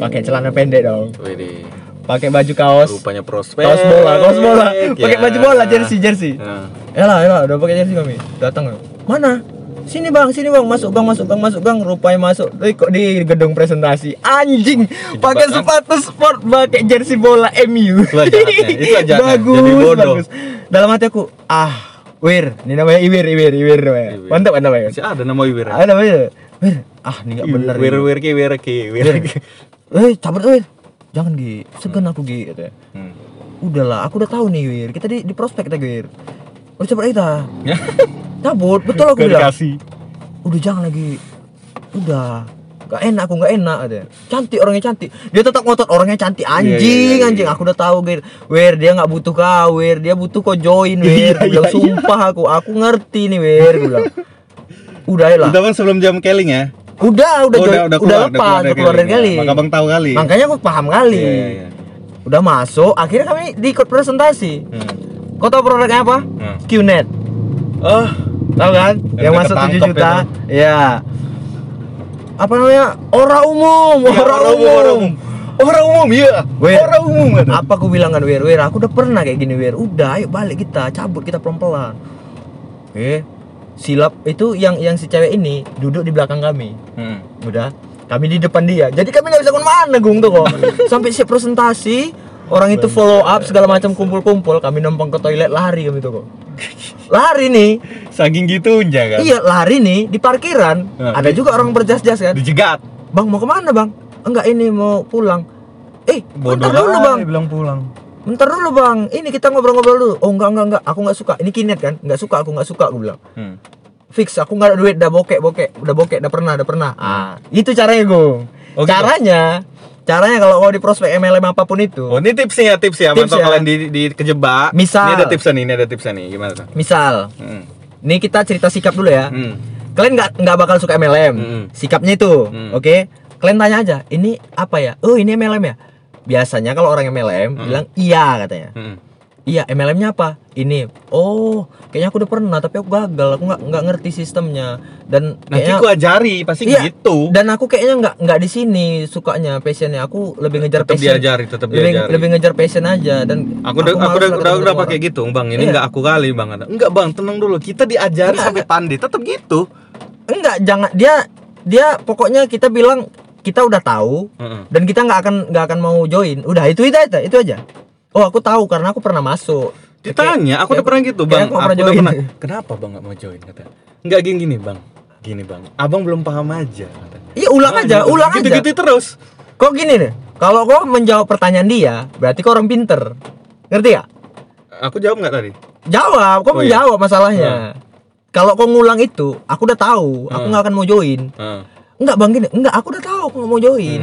Pakai celana pendek dong. Widih. Pakai baju kaos. rupanya prospek Kaos bola, kaos bola. Pakai ya. baju bola, jersey, jersey. Nah. Elah, elah, udah pakai jersey kami. Datang. Mana? Sini bang, sini bang, masuk gang, masuk gang, masuk gang. Rupanya masuk. Eh, kok di gedung presentasi? Anjing, pakai kan? sepatu sport, pakai jersey bola MU. Itulah jahatnya. bagus, Jadi bodoh. bagus. Dalam hati aku, ah, Wir, ini namanya Iwir, Iwir, Iwir namanya. Iwir. Mantap kan namanya? masih ada nama Wir Ada namanya. Wir, ah, ini nggak bener. Wir. Wir ki Wir ki Wir Eh, cabut Wir. Jangan Gi, segan aku Gi katanya. Hmm. Udahlah, aku udah tahu nih Wir. Kita di, di prospek kita Wir. Udah aja kita. Ya. Cabut, betul aku bilang. Udah jangan lagi. Udah. Gak enak aku gak enak katanya. Cantik orangnya cantik. Dia tetap ngotot orangnya cantik anjing Iya, iya, anjing. iya. Aku udah tahu Wir. Wir dia nggak butuh kau Wir. Dia butuh kau join. Iya, Aku bilang iya, iya. sumpah aku. Aku ngerti nih. Aku bilang. Udah ya lah. Udah kan sebelum jam keling ya? Udah, udah, Oh, join, udah, keluar, lepas, udah keluar dari kali. ya. Maka bang tahu kali. Makanya aku paham kali. Iya, iya, iya. Udah masuk, akhirnya kami diikut presentasi. Hmm. Kau tahu produknya apa? Hmm. QNet. Oh, Tahu kan? Yang Yang udah masuk 7 ketangkep juta. Iya. Apa namanya? Orang umum, Iya, orang orang umum, orang umum. orang umum iya. Wir. Orang umum kan. Apa aku bilang kan Wir, Wir, aku udah pernah kayak gini Wir. Udah, ayo balik kita, cabut kita pelan-pelan. Oke. Silap itu yang yang si cewek ini duduk di belakang kami. Hmm. udah kami di depan dia jadi kami nggak bisa ke mana gung tuh kok sampai siap presentasi orang itu follow up segala macam kumpul-kumpul kami numpang ke toilet lari kami tuh kok lari nih Saking gitu aja kan. iya lari nih di parkiran Nah, ada juga orang berjas-jas kan Dijegat. bang mau ke mana bang enggak ini mau pulang eh bentar Bodoh dulu lah, bang bilang pulang. Bentar dulu bang ini kita ngobrol-ngobrol dulu oh enggak enggak enggak aku nggak suka ini kinet kan nggak suka aku nggak suka aku bilang Hmm. fix aku nggak ada duit udah bokek bokek udah bokek udah pernah udah pernah ah itu caranya gung Oh, gitu? caranya caranya kalau mau di prospek MLM apa pun itu Oh ini tipsnya ya tips ya, Tips ya. kalian di, di kejebak. Misal. Ini ada tipsnya nih, ini ada tipsnya nih, gimana tuh? misal Hmm. nih kita cerita sikap dulu ya Hmm. kalian nggak nggak bakal suka MLM Hmm. sikapnya itu Hmm. oke kalian tanya aja ini apa ya oh ini MLM ya biasanya kalau orang MLM Hmm. bilang iya katanya. Mm-mm. iya MLM-nya apa? Ini oh kayaknya aku udah pernah tapi aku gagal aku nggak nggak ngerti sistemnya. Dan nanti kayaknya ku ajari pasti Iya, gitu. dan aku kayaknya nggak nggak di sini sukanya passionnya. Aku lebih ngejar tetap passion. diajari tetap lebih, diajari. lebih ngejar passion aja dan aku udah aku udah udah, udah pakai gitu bang. Ini Iya. nggak aku kali bang. Enggak bang tenang dulu. Kita diajari Enggak, sampai pandai tetap gitu. Enggak jangan dia dia pokoknya kita bilang kita udah tahu Heeh. dan kita nggak akan nggak akan mau join. Udah itu itu aja itu aja. Oh aku tahu karena aku pernah masuk. Ditanya aku udah pernah gitu bang. aku aku, pernah udah pernah. Kenapa bang nggak mau join? Kata nggak gini gini bang. Gini bang. Abang belum paham aja kata. iya ulang Ah, aja gitu. ulang gitu, aja. Gitu terus. Kok gini nih kalau kau menjawab pertanyaan dia berarti kau orang pinter. Ngerti ya aku jawab nggak tadi? Jawab kau Oh, iya. menjawab masalahnya. Kalau kau ngulang itu aku udah tahu. Aku Hmm. nggak akan mau join. Heeh. Enggak bang gini. Enggak aku udah tahu aku nggak mau join.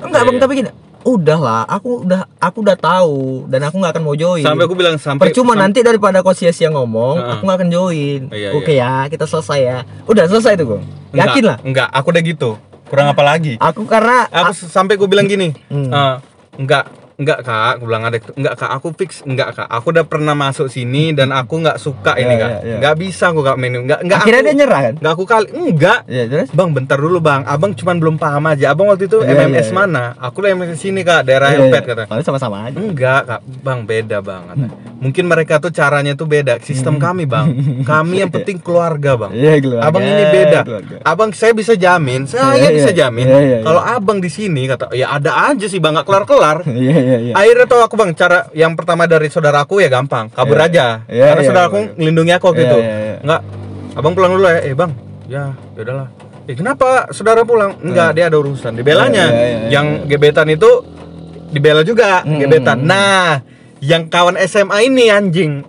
Enggak Iya, bang iya. tapi gini. Udahlah aku udah aku udah tahu dan aku nggak akan mau join. Sampai aku bilang sampai percuma sam- nanti daripada kau sia-sia ngomong Heeh. aku nggak akan join. Iya, oke ya kita selesai ya. Udah selesai tuh gue yakin lah? enggak aku udah gitu. Kurang apa lagi? Aku karena aku sampai gue bilang gini Hmm. eh, enggak enggak kak aku bilang ada enggak kak aku fix enggak kak aku udah pernah masuk sini dan aku nggak suka ini Ya, kak ya, ya. enggak bisa aku kak menu enggak enggak akhirnya aku, dia nyerah kan enggak aku kali enggak ya terus Bang, bentar dulu bang. Abang cuman belum paham aja. Abang waktu itu Iya, MMS iya, iya. mana? Aku lah MMS sini kak, daerah Iya, Helpet iya. kata. Paling sama-sama aja Enggak kak, bang beda bang. kata. Mungkin mereka tuh caranya tuh beda. Sistem kami bang. Kami yang penting keluarga bang. iya keluarga Abang ini beda. keluarga. Abang saya bisa jamin, saya Iya, bisa iya. jamin. Iya, iya, iya. Kalau abang di sini kata, ya ada aja sih bang, nggak kelar kelar. iya iya iya Akhirnya tau aku bang, cara yang pertama dari saudaraku ya gampang, kabur Iya. aja. Iya, Karena iya, saudaraku iya. ngelindungi aku gitu. iya, iya. Enggak, abang pulang dulu ya. Eh bang, ya yaudahlah. Eh kenapa saudara pulang? Enggak, dia ada urusan. Dibelanya. Iya, iya, iya, yang gebetan itu dibela juga, Hmm. gebetan. Nah, yang kawan SMA ini anjing.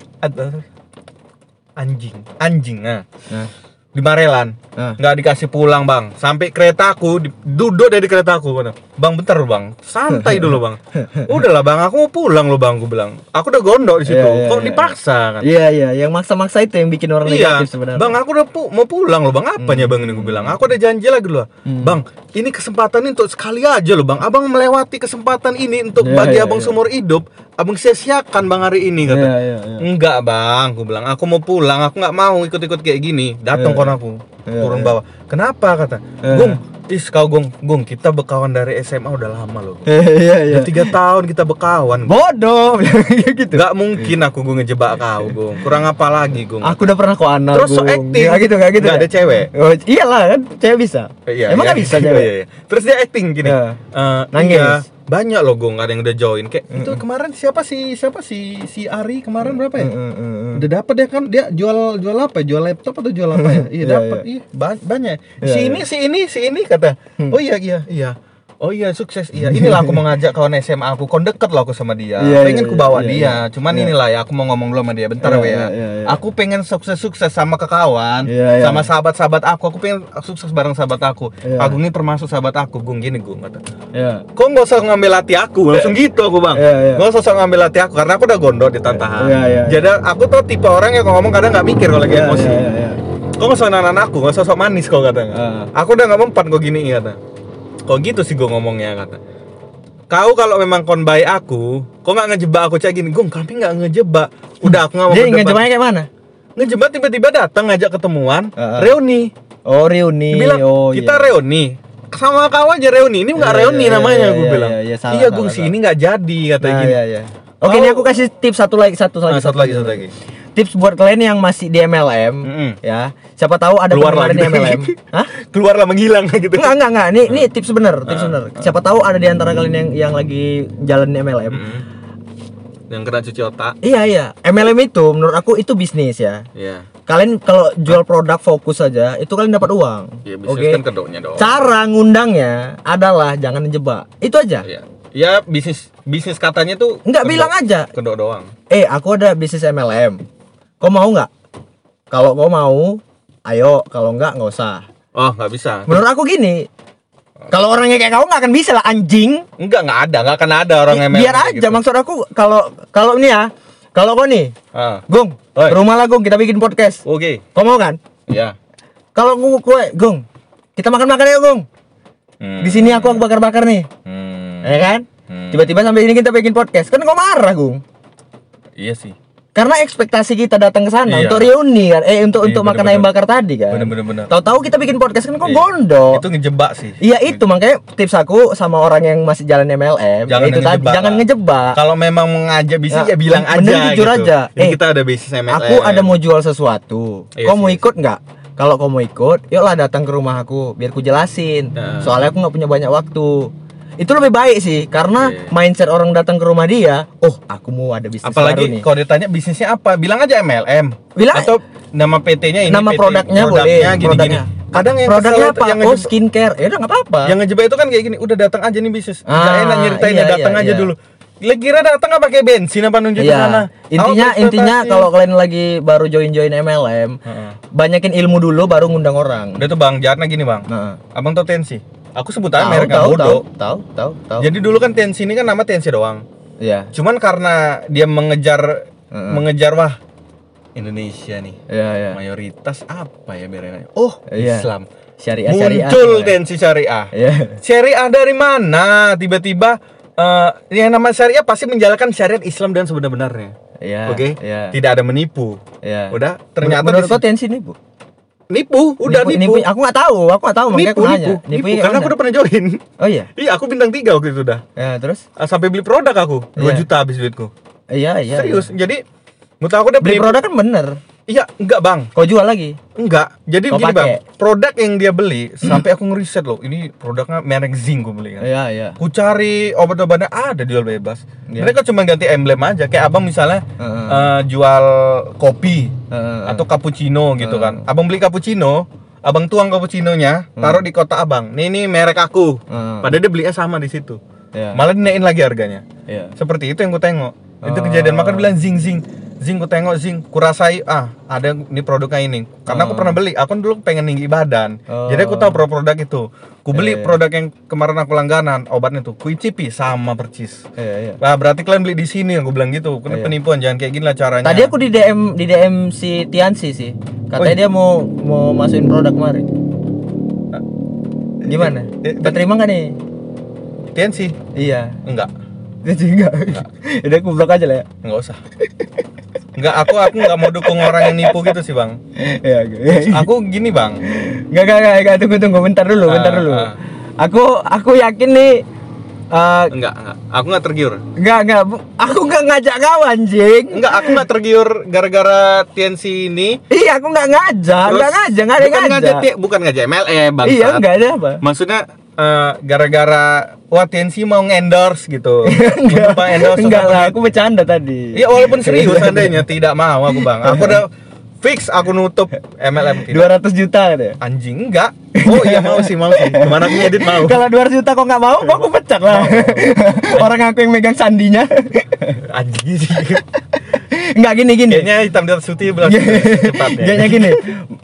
Anjing, anjing. Nah, nah di Marelan nah nggak dikasih pulang bang. Sampai keretaku duduk dari keretaku bang. Bentar lu bang. Santai dulu bang. Udahlah bang aku mau pulang lo bang gue bilang. Aku udah gondok di situ. Iya, iya, kok iya. dipaksa kan? Iya iya. Yang maksa-maksa itu yang bikin orang iya. negatif sebenarnya. Bang aku udah pu- mau pulang lo bang. Apanya bang ini gue bilang? Aku ada janji lagi loh Hmm. bang ini kesempatan ini untuk sekali aja lo bang. Abang melewati kesempatan ini untuk Iya, bagi iya, abang iya. seumur hidup abang sia-siakan bang hari ini kata. Iya iya iya. Enggak bang, aku bilang. Aku mau pulang, aku nggak mau ikut-ikut kayak gini. Datang Iya. Kon aku, Iya, turun iya. bawah. Kenapa kata? Iya. Gung, is kau Gung, Gung kita bekawan dari SMA udah lama loh. iya iya Udah tiga tahun kita bekawan. bodoh gitu Nggak mungkin aku gue ngejebak kau Gung. Kurang apa lagi Gung? aku udah pernah kok anak Terus so acting. Gak gitu gak gitu ya? ada cewek. oh, iyalah kan cewek bisa Iya, emang iya. gak bisa Iya, cewek iya, iya. Terus dia acting gini. Iya. Eh, Nangis. iya, banyak loh Gung, ada yang udah join. Kayak itu kemarin siapa sih? Siapa sih si Ari kemarin berapa ya? Mm, mm, mm, mm. Udah dapat dia kan dia jual jual apa? ya? Jual laptop atau jual apa ya? Iya Iya, dapat. Iya, ba- banyak. Iya, si iya. ini si ini si ini kata. Oh iya iya iya. Oh iya sukses iya. Inilah aku mau ngajak kawan SMA aku. Kon deket loh aku sama dia. Iya, pengen iya, ku bawa iya, dia. iya. Cuman Iya. inilah ya aku mau ngomong dulu sama dia. Bentar Iya, we ya. iya, iya, iya. Aku pengen sukses-sukses sama ke kawan, Iya, iya. sama sahabat-sahabat aku. Aku pengen sukses bareng sahabat aku. Iya. Agung ini termasuk sahabat aku. Gung gini Gung kata. Iya. Kok nggak usah ngambil hati aku langsung gitu aku bang. Iya, iya. Nggak usah ngambil hati aku karena aku udah gondok di tantahan. Iya, iya, iya. Jadi aku tuh tipe orang yang kalau ngomong kadang nggak mikir kalau lagi Iya, emosi. iya, iya, iya. Kok nggak usah nanan aku, nggak usah sok manis kok katanya. Ah. Aku udah nggak mempan kok gini kata. Kok gitu sih gue ngomongnya kata. Kau kalau memang kon baik aku, kok nggak ngejebak aku kayak gini? Gung, kami nggak ngejebak. Udah aku nggak mau Jadi ngejebaknya kayak mana? Ngejebak tiba-tiba datang ngajak ketemuan, Ah. reuni. Oh reuni. Bilang oh, kita iya. reuni sama kau aja reuni ini nggak Iya, reuni iya, namanya iya, gue iya, bilang iya, iya, salah, iya gue sih ini nggak jadi kata Nah, gini iya, iya. Oke, ini aku kasih tips satu lagi, satu lagi, Nah, satu lagi satu lagi Tips buat kalian yang masih di MLM, Mm-mm. ya. Siapa tahu ada keluar lagi di MLM. Hah? keluar lah menghilang gitu Enggak, enggak, enggak. Ini ini tips bener, tips bener. Siapa tahu ada di antara kalian yang yang lagi jalan MLM. Mm. yang kena cuci otak Iya, iya. MLM itu menurut aku itu bisnis ya. Iya Kalian kalau jual produk fokus saja, itu kalian dapat uang. ya bisnis Oke. kan kedoknya dong Cara ngundangnya adalah jangan dijebak. Itu aja. Iya. Ya bisnis bisnis katanya tuh Enggak kedok- bilang aja. kedok doang. Eh, aku ada bisnis MLM. Kau mau nggak? Kalau kau mau, ayo. Kalau nggak, nggak usah. Oh nggak bisa. Menurut aku gini. Kalau orangnya kayak kau nggak akan bisa lah anjing. Enggak nggak ada nggak akan ada orang MLM Biar aja. gitu. Maksud aku kalau kalau ini ya, kalau kau nih, Ah, Gung, Oi. rumah lah Gung, kita bikin podcast. Oke. Kau mau kan? Ya. Kalau aku kue, Gung, kita makan makan ya Gung. Hmm. Di sini aku bakar-bakar nih, Hmm. ya kan? Hmm. Tiba-tiba sampai ini kita bikin podcast, kan kau marah, Gung. Iya sih. Karena ekspektasi kita datang ke sana Iya. untuk reuni kan, eh untuk Iya, untuk makan bener-bener. ayam bakar tadi kan. Bener-bener bener. Tahu-tahu kita bikin podcast kan kok Iya. gondok. Itu ngejebak sih. Iya itu makanya tips aku sama orang yang masih jalan MLM Jangan ya itu tadi ngejebak jangan lah. ngejebak. Kalau memang mengajak bisnis Nah, ya bilang aja jujur gitu. aja. Eh, kita ada bisnis MLM. Aku ada mau jual sesuatu. Iya kau mau sih. ikut nggak? Kalau kau mau ikut, yuklah datang ke rumah aku biar ku jelasin. Nah. Soalnya aku nggak punya banyak waktu. Itu lebih baik sih karena Iya. mindset orang datang ke rumah dia, oh aku mau ada bisnis baru Apalagi nih. kalau ditanya bisnisnya apa, bilang aja MLM. Bilang atau nama PT-nya ini nama PT, produknya boleh, gini-gini. produknya. Kadang yang produknya apa? yang oh skincare. Ya udah nggak apa-apa. yang ngejebak itu kan kayak gini, udah datang aja nih bisnis. Ah, enak nyeritainnya, iya, datang iya, aja iya. dulu. Lah kira datang nggak pakai bensin apa nunjuk ke Iya. sana? Intinya Awak intinya kalau kalian lagi baru join-join MLM, Heeh. banyakin ilmu dulu baru ngundang orang. Udah tuh Bang, jahatnya gini Bang. Nah, Abang tau tensi? Aku sebut aja tahu, mereknya tahu, tahu, bodoh. tahu, tahu, tahu. Jadi dulu kan tensi ini kan nama tensi doang. Iya. Cuman karena dia mengejar Heeh. mengejar wah Indonesia nih Iya, iya. mayoritas apa ya berenanya? Oh Iya. Islam. Syariah syariah. Muncul tensi syariah. Iya. Syariah dari mana? Tiba-tiba eh yang nama syariah pasti menjalankan syariat Islam dan sebenar-benarnya. Iya. Oke? Iya. Tidak ada menipu. Iya. Udah, ternyata menurut kau tensi nipu? Nipu, udah nipu. Aku nggak tahu, aku nggak tahu makanya Nipu, aku nanya. nipu, nipu, kayak karena aku udah pernah join. Oh iya. Iya, aku bintang tiga waktu itu udah. Ya, terus? Ah, Sampai beli produk aku, 2 Iya. juta habis duitku. Iya, iya. Serius. iya. Jadi menurut aku udah Beli penipu. produk kan bener. Iya, enggak, Bang. Kau jual lagi. Enggak. Jadi Kau gini, pakai? Bang. Produk yang dia beli sampai aku ngeriset loh. Ini produknya merek Zinc gue beli kan. Iya, iya. Ku cari obat-obatnya ada jual bebas. Iya. Mereka cuma ganti emblem aja. Kayak abang misalnya Heeh. eh, jual kopi Heeh, atau cappuccino gitu Heeh. kan. Abang beli cappuccino, abang tuang cappuccinonya, taruh di kotak abang. Nih nih merek aku. heeh. Padahal dia belinya sama di situ. Iya. Malah dinaikin lagi harganya. Iya. Seperti itu yang gue tengok. Itu Oh. kejadian maka dia bilang zing zing. Zing gue tengok zing, kurasai ah ada ini produknya ini. Karena aku Oh. pernah beli, aku dulu pengen tinggi badan. Oh. Jadi aku tahu produk itu. Ku beli Iya, iya. produk yang kemarin aku langganan, obatnya tuh. Ku icipi sama percis. Iya, iya. Wah, berarti kalian beli di sini aku bilang gitu. Kena Iya. penipuan jangan kayak gini lah caranya. Tadi aku di DM di DM si Tiansi sih. Katanya Oh, iya. dia mau mau masukin produk kemarin. Gimana? Eh, Udah terima nggak nih? Tiansi? Iya. Enggak. Jadi enggak. Udah aku blok aja lah ya. Enggak usah. Enggak, aku aku enggak mau dukung orang yang nipu gitu sih, Bang. Iya, oke. Aku gini, Bang. Enggak, enggak, enggak, enggak, tunggu, tunggu, bentar dulu, bentar Ah, dulu. ah. Aku, aku yakin nih, eh, Enggak, enggak. Aku enggak tergiur. enggak, enggak, aku enggak ngajak kau anjing. Enggak, aku enggak tergiur gara-gara Tiansi ini. Iya, aku enggak ngajak, enggak ngajak, enggak ada bukan ngajak. Ti- bukan ngajak MLM, Bang. Iya, enggak ada apa. Maksudnya eh, gara-gara wah Tiansi mau nge-endorse gitu. Enggak, endorse enggak lah, aku bercanda tadi. Iya, walaupun serius seandainya tidak mau aku, Bang. Aku udah fix aku nutup MLM tidak. 200 juta gitu ya. Anjing enggak. Oh iya mau sih, mau sih. Ke mana aku edit mau. Kalau 200 juta kok nggak mau, kok aku pecat lah. Orang aku yang megang sandinya. Anjing sih. Enggak gini gini. Kayaknya hitam di atas putih belas cepat ya. Kayaknya gini.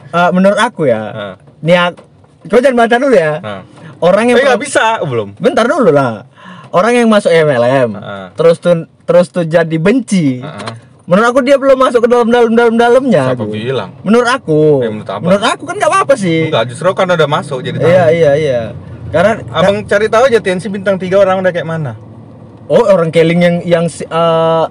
Eh, menurut aku ya, nih aku, kau jangan baca dulu ya. nah. Orang yang Tapi nggak bisa, oh, belum. bentar dulu lah. Orang yang masuk MLM, Heeh. terus tuh terus tuh jadi benci. Heeh. Menurut aku dia belum masuk ke dalam dalam dalam dalamnya. Aku. bilang? Menurut aku. Ya, menurut apa? aku kan nggak apa-apa sih. Enggak, justru kan udah masuk jadi tahu. Iya iya iya. Karena Abang cari tahu aja TNC bintang 3 orang udah kayak mana. oh orang keling yang yang eh,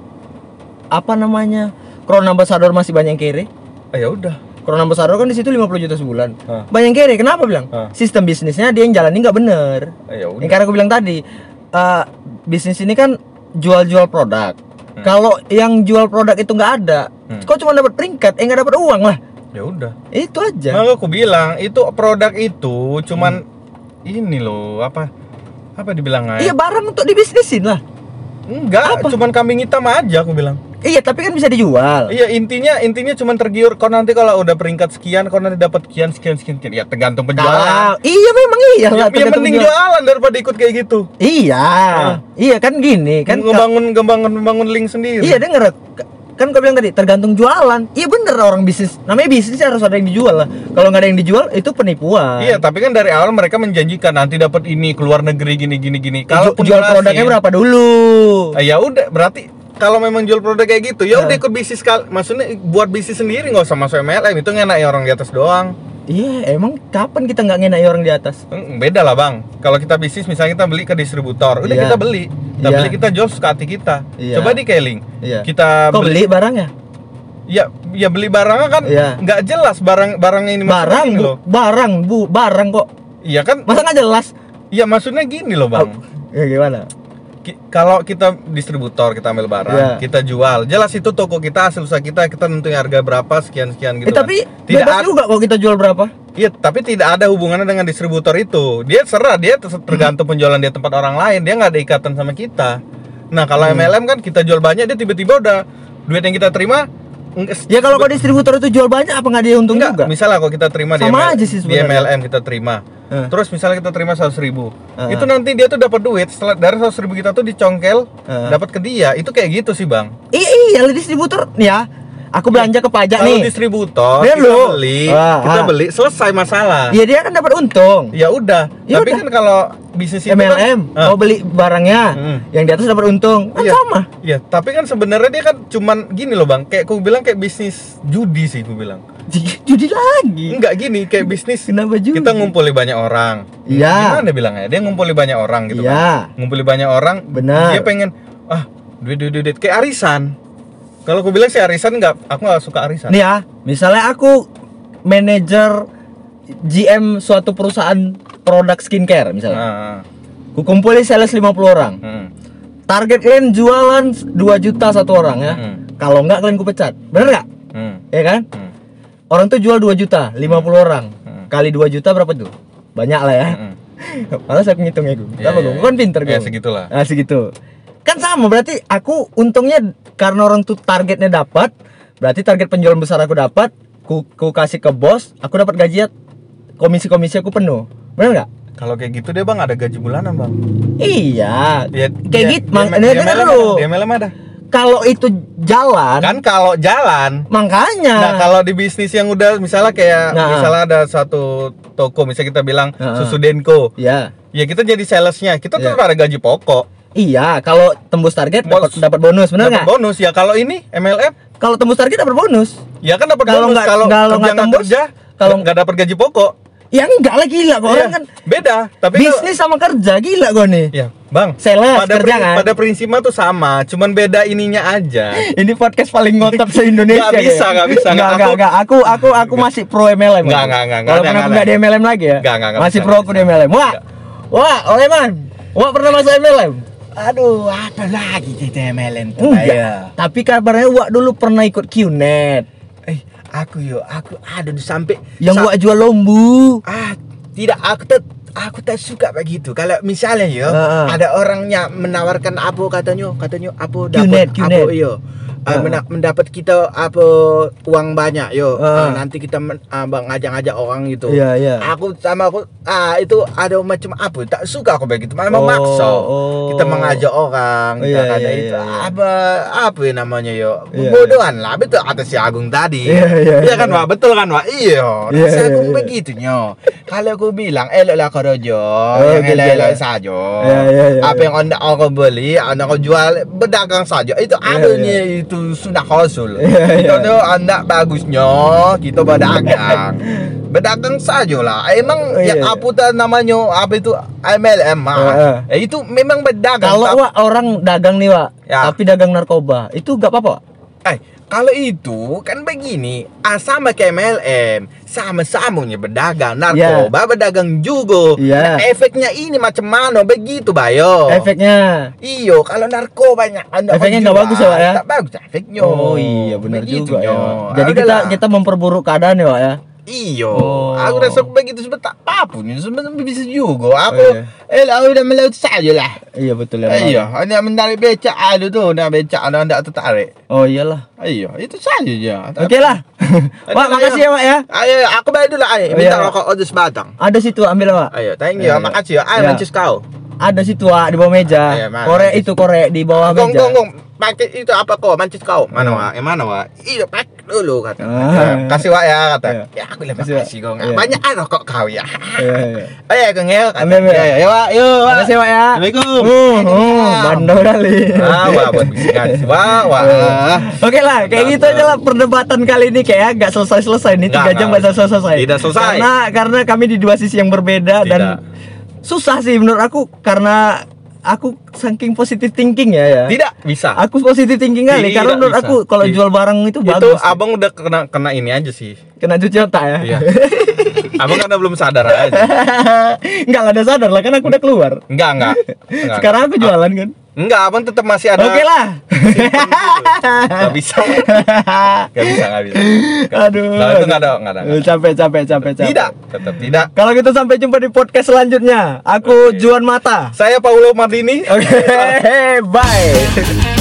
apa namanya? Crown Ambassador masih banyak yang kere. Ah ya udah. Crown Ambassador kan di situ 50 juta sebulan. Hah. Banyak kere. Kenapa bilang? Sistem bisnisnya dia yang jalanin nggak bener. Ah ya udah. karena aku bilang tadi, eh, bisnis ini kan jual-jual produk. Kalau yang jual produk itu nggak ada, Hmm. kok cuma dapat peringkat, eh nggak dapat uang lah. Ya udah. Itu aja. Maka aku bilang itu produk itu cuman ini loh apa apa dibilang Iya barang untuk dibisnisin lah. Enggak, Apa? cuman kambing hitam aja aku bilang. Iya tapi kan bisa dijual. Iya intinya intinya cuman tergiur kau nanti kalau udah peringkat sekian kau nanti dapat sekian sekian sekian sekian. ya tergantung penjualan. Kalau iya memang iya Ya, lah. ya tergantung mending jual. jualan daripada ikut kayak gitu. Iya, iya kan gini kan. ka- ngebangun ngebangun ngebangun link sendiri. Iya denger kan kau bilang tadi tergantung jualan. Iya bener orang bisnis. Namanya bisnis harus ada yang dijual lah. Kalau nggak ada yang dijual itu penipuan. Iya, tapi kan dari awal mereka menjanjikan nanti dapat ini keluar negeri gini gini gini. Kalau jual produknya berapa dulu? Ah, ya udah, berarti kalau memang jual produk kayak gitu, ya udah ikut bisnis kal. Maksudnya buat bisnis sendiri nggak usah masuk MLM itu ngenak ya orang di atas doang. Iya, emang kapan kita nggak ngenai orang di atas? Beda lah bang. Kalau kita bisnis misalnya kita beli ke distributor, udah Iya. kita beli, kita Iya. beli kita jual suka hati kita. Iya. Coba di Keling, Iya. kita Kok beli barangnya? Ya, ya beli barangnya kan Iya. nggak jelas barang barangnya ini Barang, bu, loh. barang, bu, barang kok. Iya kan? Masa nggak jelas? Iya maksudnya gini loh bang. Ya gimana? Ki- kalau kita distributor kita ambil barang, Iya. kita jual, jelas itu toko kita hasil usaha kita kita nentuin harga berapa sekian sekian gitu. eh, kan. tapi tidak bebas ada, juga kok kita jual berapa? iya, tapi tidak ada hubungannya dengan distributor itu. Dia serah, dia ter- tergantung penjualan dia tempat orang lain, dia nggak ada ikatan sama kita. Nah kalau Hmm. MLM kan kita jual banyak, dia tiba-tiba udah duit yang kita terima Ya kalau kok distributor itu jual banyak apa nggak dia untung Enggak, juga? misalnya kalau kita terima di, ML aja sih di. MLM kita terima. Eh. Terus misalnya kita terima 100 ribu, Eh. itu nanti dia tuh dapat duit setelah dari 100 ribu kita tuh dicongkel, Eh. dapat ke dia. Itu kayak gitu sih bang. Iya, iya, distributor ya. Aku belanja ke pajak Kalau nih. distributor Dia kita lu. beli, Ah, kita ah. beli selesai masalah. Iya dia kan dapat untung. Ya udah. Ya Tapi udah. kan kalau bisnis itu MLM, kan, Ah. mau beli barangnya, Hmm. yang di atas dapat untung, kan Iya. sama. Iya, tapi kan sebenarnya dia kan cuman gini loh bang, kayak aku bilang kayak bisnis judi sih aku bilang. Judi lagi. Enggak gini, kayak bisnis Kenapa judi? kita ngumpuli banyak orang. Iya. Gimana bilangnya? Dia ngumpuli banyak orang gitu Iya. kan. Ngumpuli banyak orang. Benar. Dia pengen ah duit duit, duit. kayak arisan. Kalau aku bilang sih arisan nggak, aku nggak suka arisan. Nih ya, misalnya aku manajer GM suatu perusahaan produk skincare misalnya. Nah, Ku kumpulin sales 50 orang. hmm. Target kalian jualan 2 juta satu orang ya. Hmm. Kalau enggak kalian ku pecat. Bener nggak? Hmm. Ya kan? Hmm. Orang tuh jual 2 juta, 50 orang. Hmm. Kali 2 juta berapa tuh? Banyak lah ya. Hmm. Malah saya ngitungnya gue. Iya, Apa iya, gue? iya. Kan pinter gue. Ya, segitulah. Nah, segitu. Kan sama berarti aku untungnya karena orang tuh targetnya dapat, berarti target penjualan besar aku dapat, ku, ku kasih ke bos, aku dapat gaji komisi-komisi aku penuh. Benar nggak? Kalau kayak gitu dia bang ada gaji bulanan bang. Iya. Ya, Kayak dia- gitu, Mang. dia- Ini dia dulu. ada, dia. Kalau itu jalan, Kan kalau jalan makanya. Nah kalau di bisnis yang udah misalnya kayak Nah. misalnya ada satu toko misalnya kita bilang Nah. susu Denko ya. ya kita jadi salesnya kita Ya. tetap ada gaji pokok Iya, kalau tembus target dapat dapat bonus, benar nggak? bonus ya kalau ini MLM Kalau tembus target dapat bonus. ya kan dapat bonus kalau nggak tembus, kerja kalau- nggak dapat gaji pokok Ya enggak lah gila kok orang Iya, kan beda tapi bisnis sama kerja gila gue nih. ya bang Sales, pada kerja kan? pada prinsipnya tuh sama cuman beda ininya aja Ini podcast paling ngotot se Indonesia. Nggak bisa, nggak bisa. Enggak, Nggak, enggak, aku- enggak. Aku aku aku masih pro MLM. Nggak, aku. nggak, nggak, Kalau nggak, aku nggak, nggak di MLM lagi ya. Nggak, nggak, nggak Masih pro aku di MLM. Wah. Wah, Oleman. Wah pernah masuk MLM? Aduh, apa lagi kita MLM tuh Enggak. ya? Tapi kabarnya Wak dulu pernah ikut QNet. Eh, aku yo, aku ada di sampai Yang Wak jual lombu. ah tidak aku tak aku tak suka begitu. Kalau misalnya yo ah. ada orangnya menawarkan apa katanya, katanya apa dapat apa yo. Mena- mendapat kita apa uang banyak yo. Ah. Ah, nanti kita men- bang ngajak-ngajak orang gitu. Iya, iya. Aku sama aku ah itu ada macam apa tak suka aku begitu malah Oh, memaksa oh. kita mengajak orang kita Iya, kata iya, itu iya. apa apa ya namanya yo Iya, bodohan lah betul kata si Agung tadi Iya, iya, Iya kan iya. Wak betul kan Wak iya rasa iya, aku iya. begitu nyo kalau aku bilang eloklah kau rojo Oh, yang elok-elok saja apa yang anda orang beli anda kau jual berdagang saja itu adanya itu sudah kosul Iya, itu iya. tuh anda bagusnya kita berdagang berdagang saja lah emang Oh, iya, yang iya. apa tuh namanya apa itu MLM mah Iya. eh, itu memang berdagang Kalau Wak orang dagang nih Wak, Ya. tapi dagang narkoba, itu gak apa-apa. Eh, kalau itu kan begini, ah, sama kayak MLM, sama-samanya berdagang narkoba, berdagang juga. Iya. Nah, efeknya ini macam mana begitu, Bayo? Efeknya. Iyo, kalau narkobanya anda Efeknya kau nggak jual, bagus ya, Pak, ya? Tak bagus efeknya. Oh iya benar juga ya. Jadi Ah, kita kita memperburuk keadaan ya Wak ya. Iyo, Oh. aku rasa begitu sebentar apa pun sebenarnya bisa juga. Aku, Oh, iya. eh, aku udah melaut saja lah. Iya betul. Wak. Iya, hanya menarik becak ada tuh, nak becak ada anda tertarik. Oh iyalah. Iya, itu saja ya. Oke lah. Wak makasih ya Wak ya. Ayo, aku bayar dulu ayo. Oh, Minta iya. rokok order sebatang. Ada situ ambil Wak. Ayo, thank you. Makasih ya. Ayo Iya. mencus kau. Ada situ Wak di bawah meja. Korek itu korek di bawah Gong meja. gong gong. Pakai itu apa kau? Mancis kau? Mana wa? Eh mana wa? Iya pakai dulu kata. Ah. kasih wa ya kata. Iya. ya aku bilang Kasih, kau. Iya. banyak ada kok kau ya. Iya, iya. ayo kau ngel kata. Ya ya ya wa. Yuk wa. Makasih Wak ya. Assalamualaikum. Uh, uh, bandel kali. ah wah buat wah wah Oke lah, kayak gitu aja lah perdebatan kali ini kayak nggak selesai-selesai. Nih Nggak, tiga jam nggak. nggak selesai-selesai. Tidak selesai. Karena karena kami di dua sisi yang berbeda dan susah sih menurut aku karena aku saking positif thinking ya ya. tidak bisa Aku positif thinking kali karena menurut bisa. aku kalau Tidak. jual barang itu itu bagus. abang udah kena kena ini aja sih Kena cuci otak ya. iya abang karena belum sadar aja Enggak ada sadar lah kan aku udah keluar. enggak enggak enggak Sekarang aku jualan kan. enggak abang tetap masih ada Oke lah. Gak bisa Gak bisa Gak bisa Aduh. Nah, itu nggak ada nggak ada, ada. Capek capek capek capek. tidak tetap tidak Kalau gitu sampai jumpa di podcast selanjutnya. Aku Juan Mata. saya Paulo Mardini Oke, bye.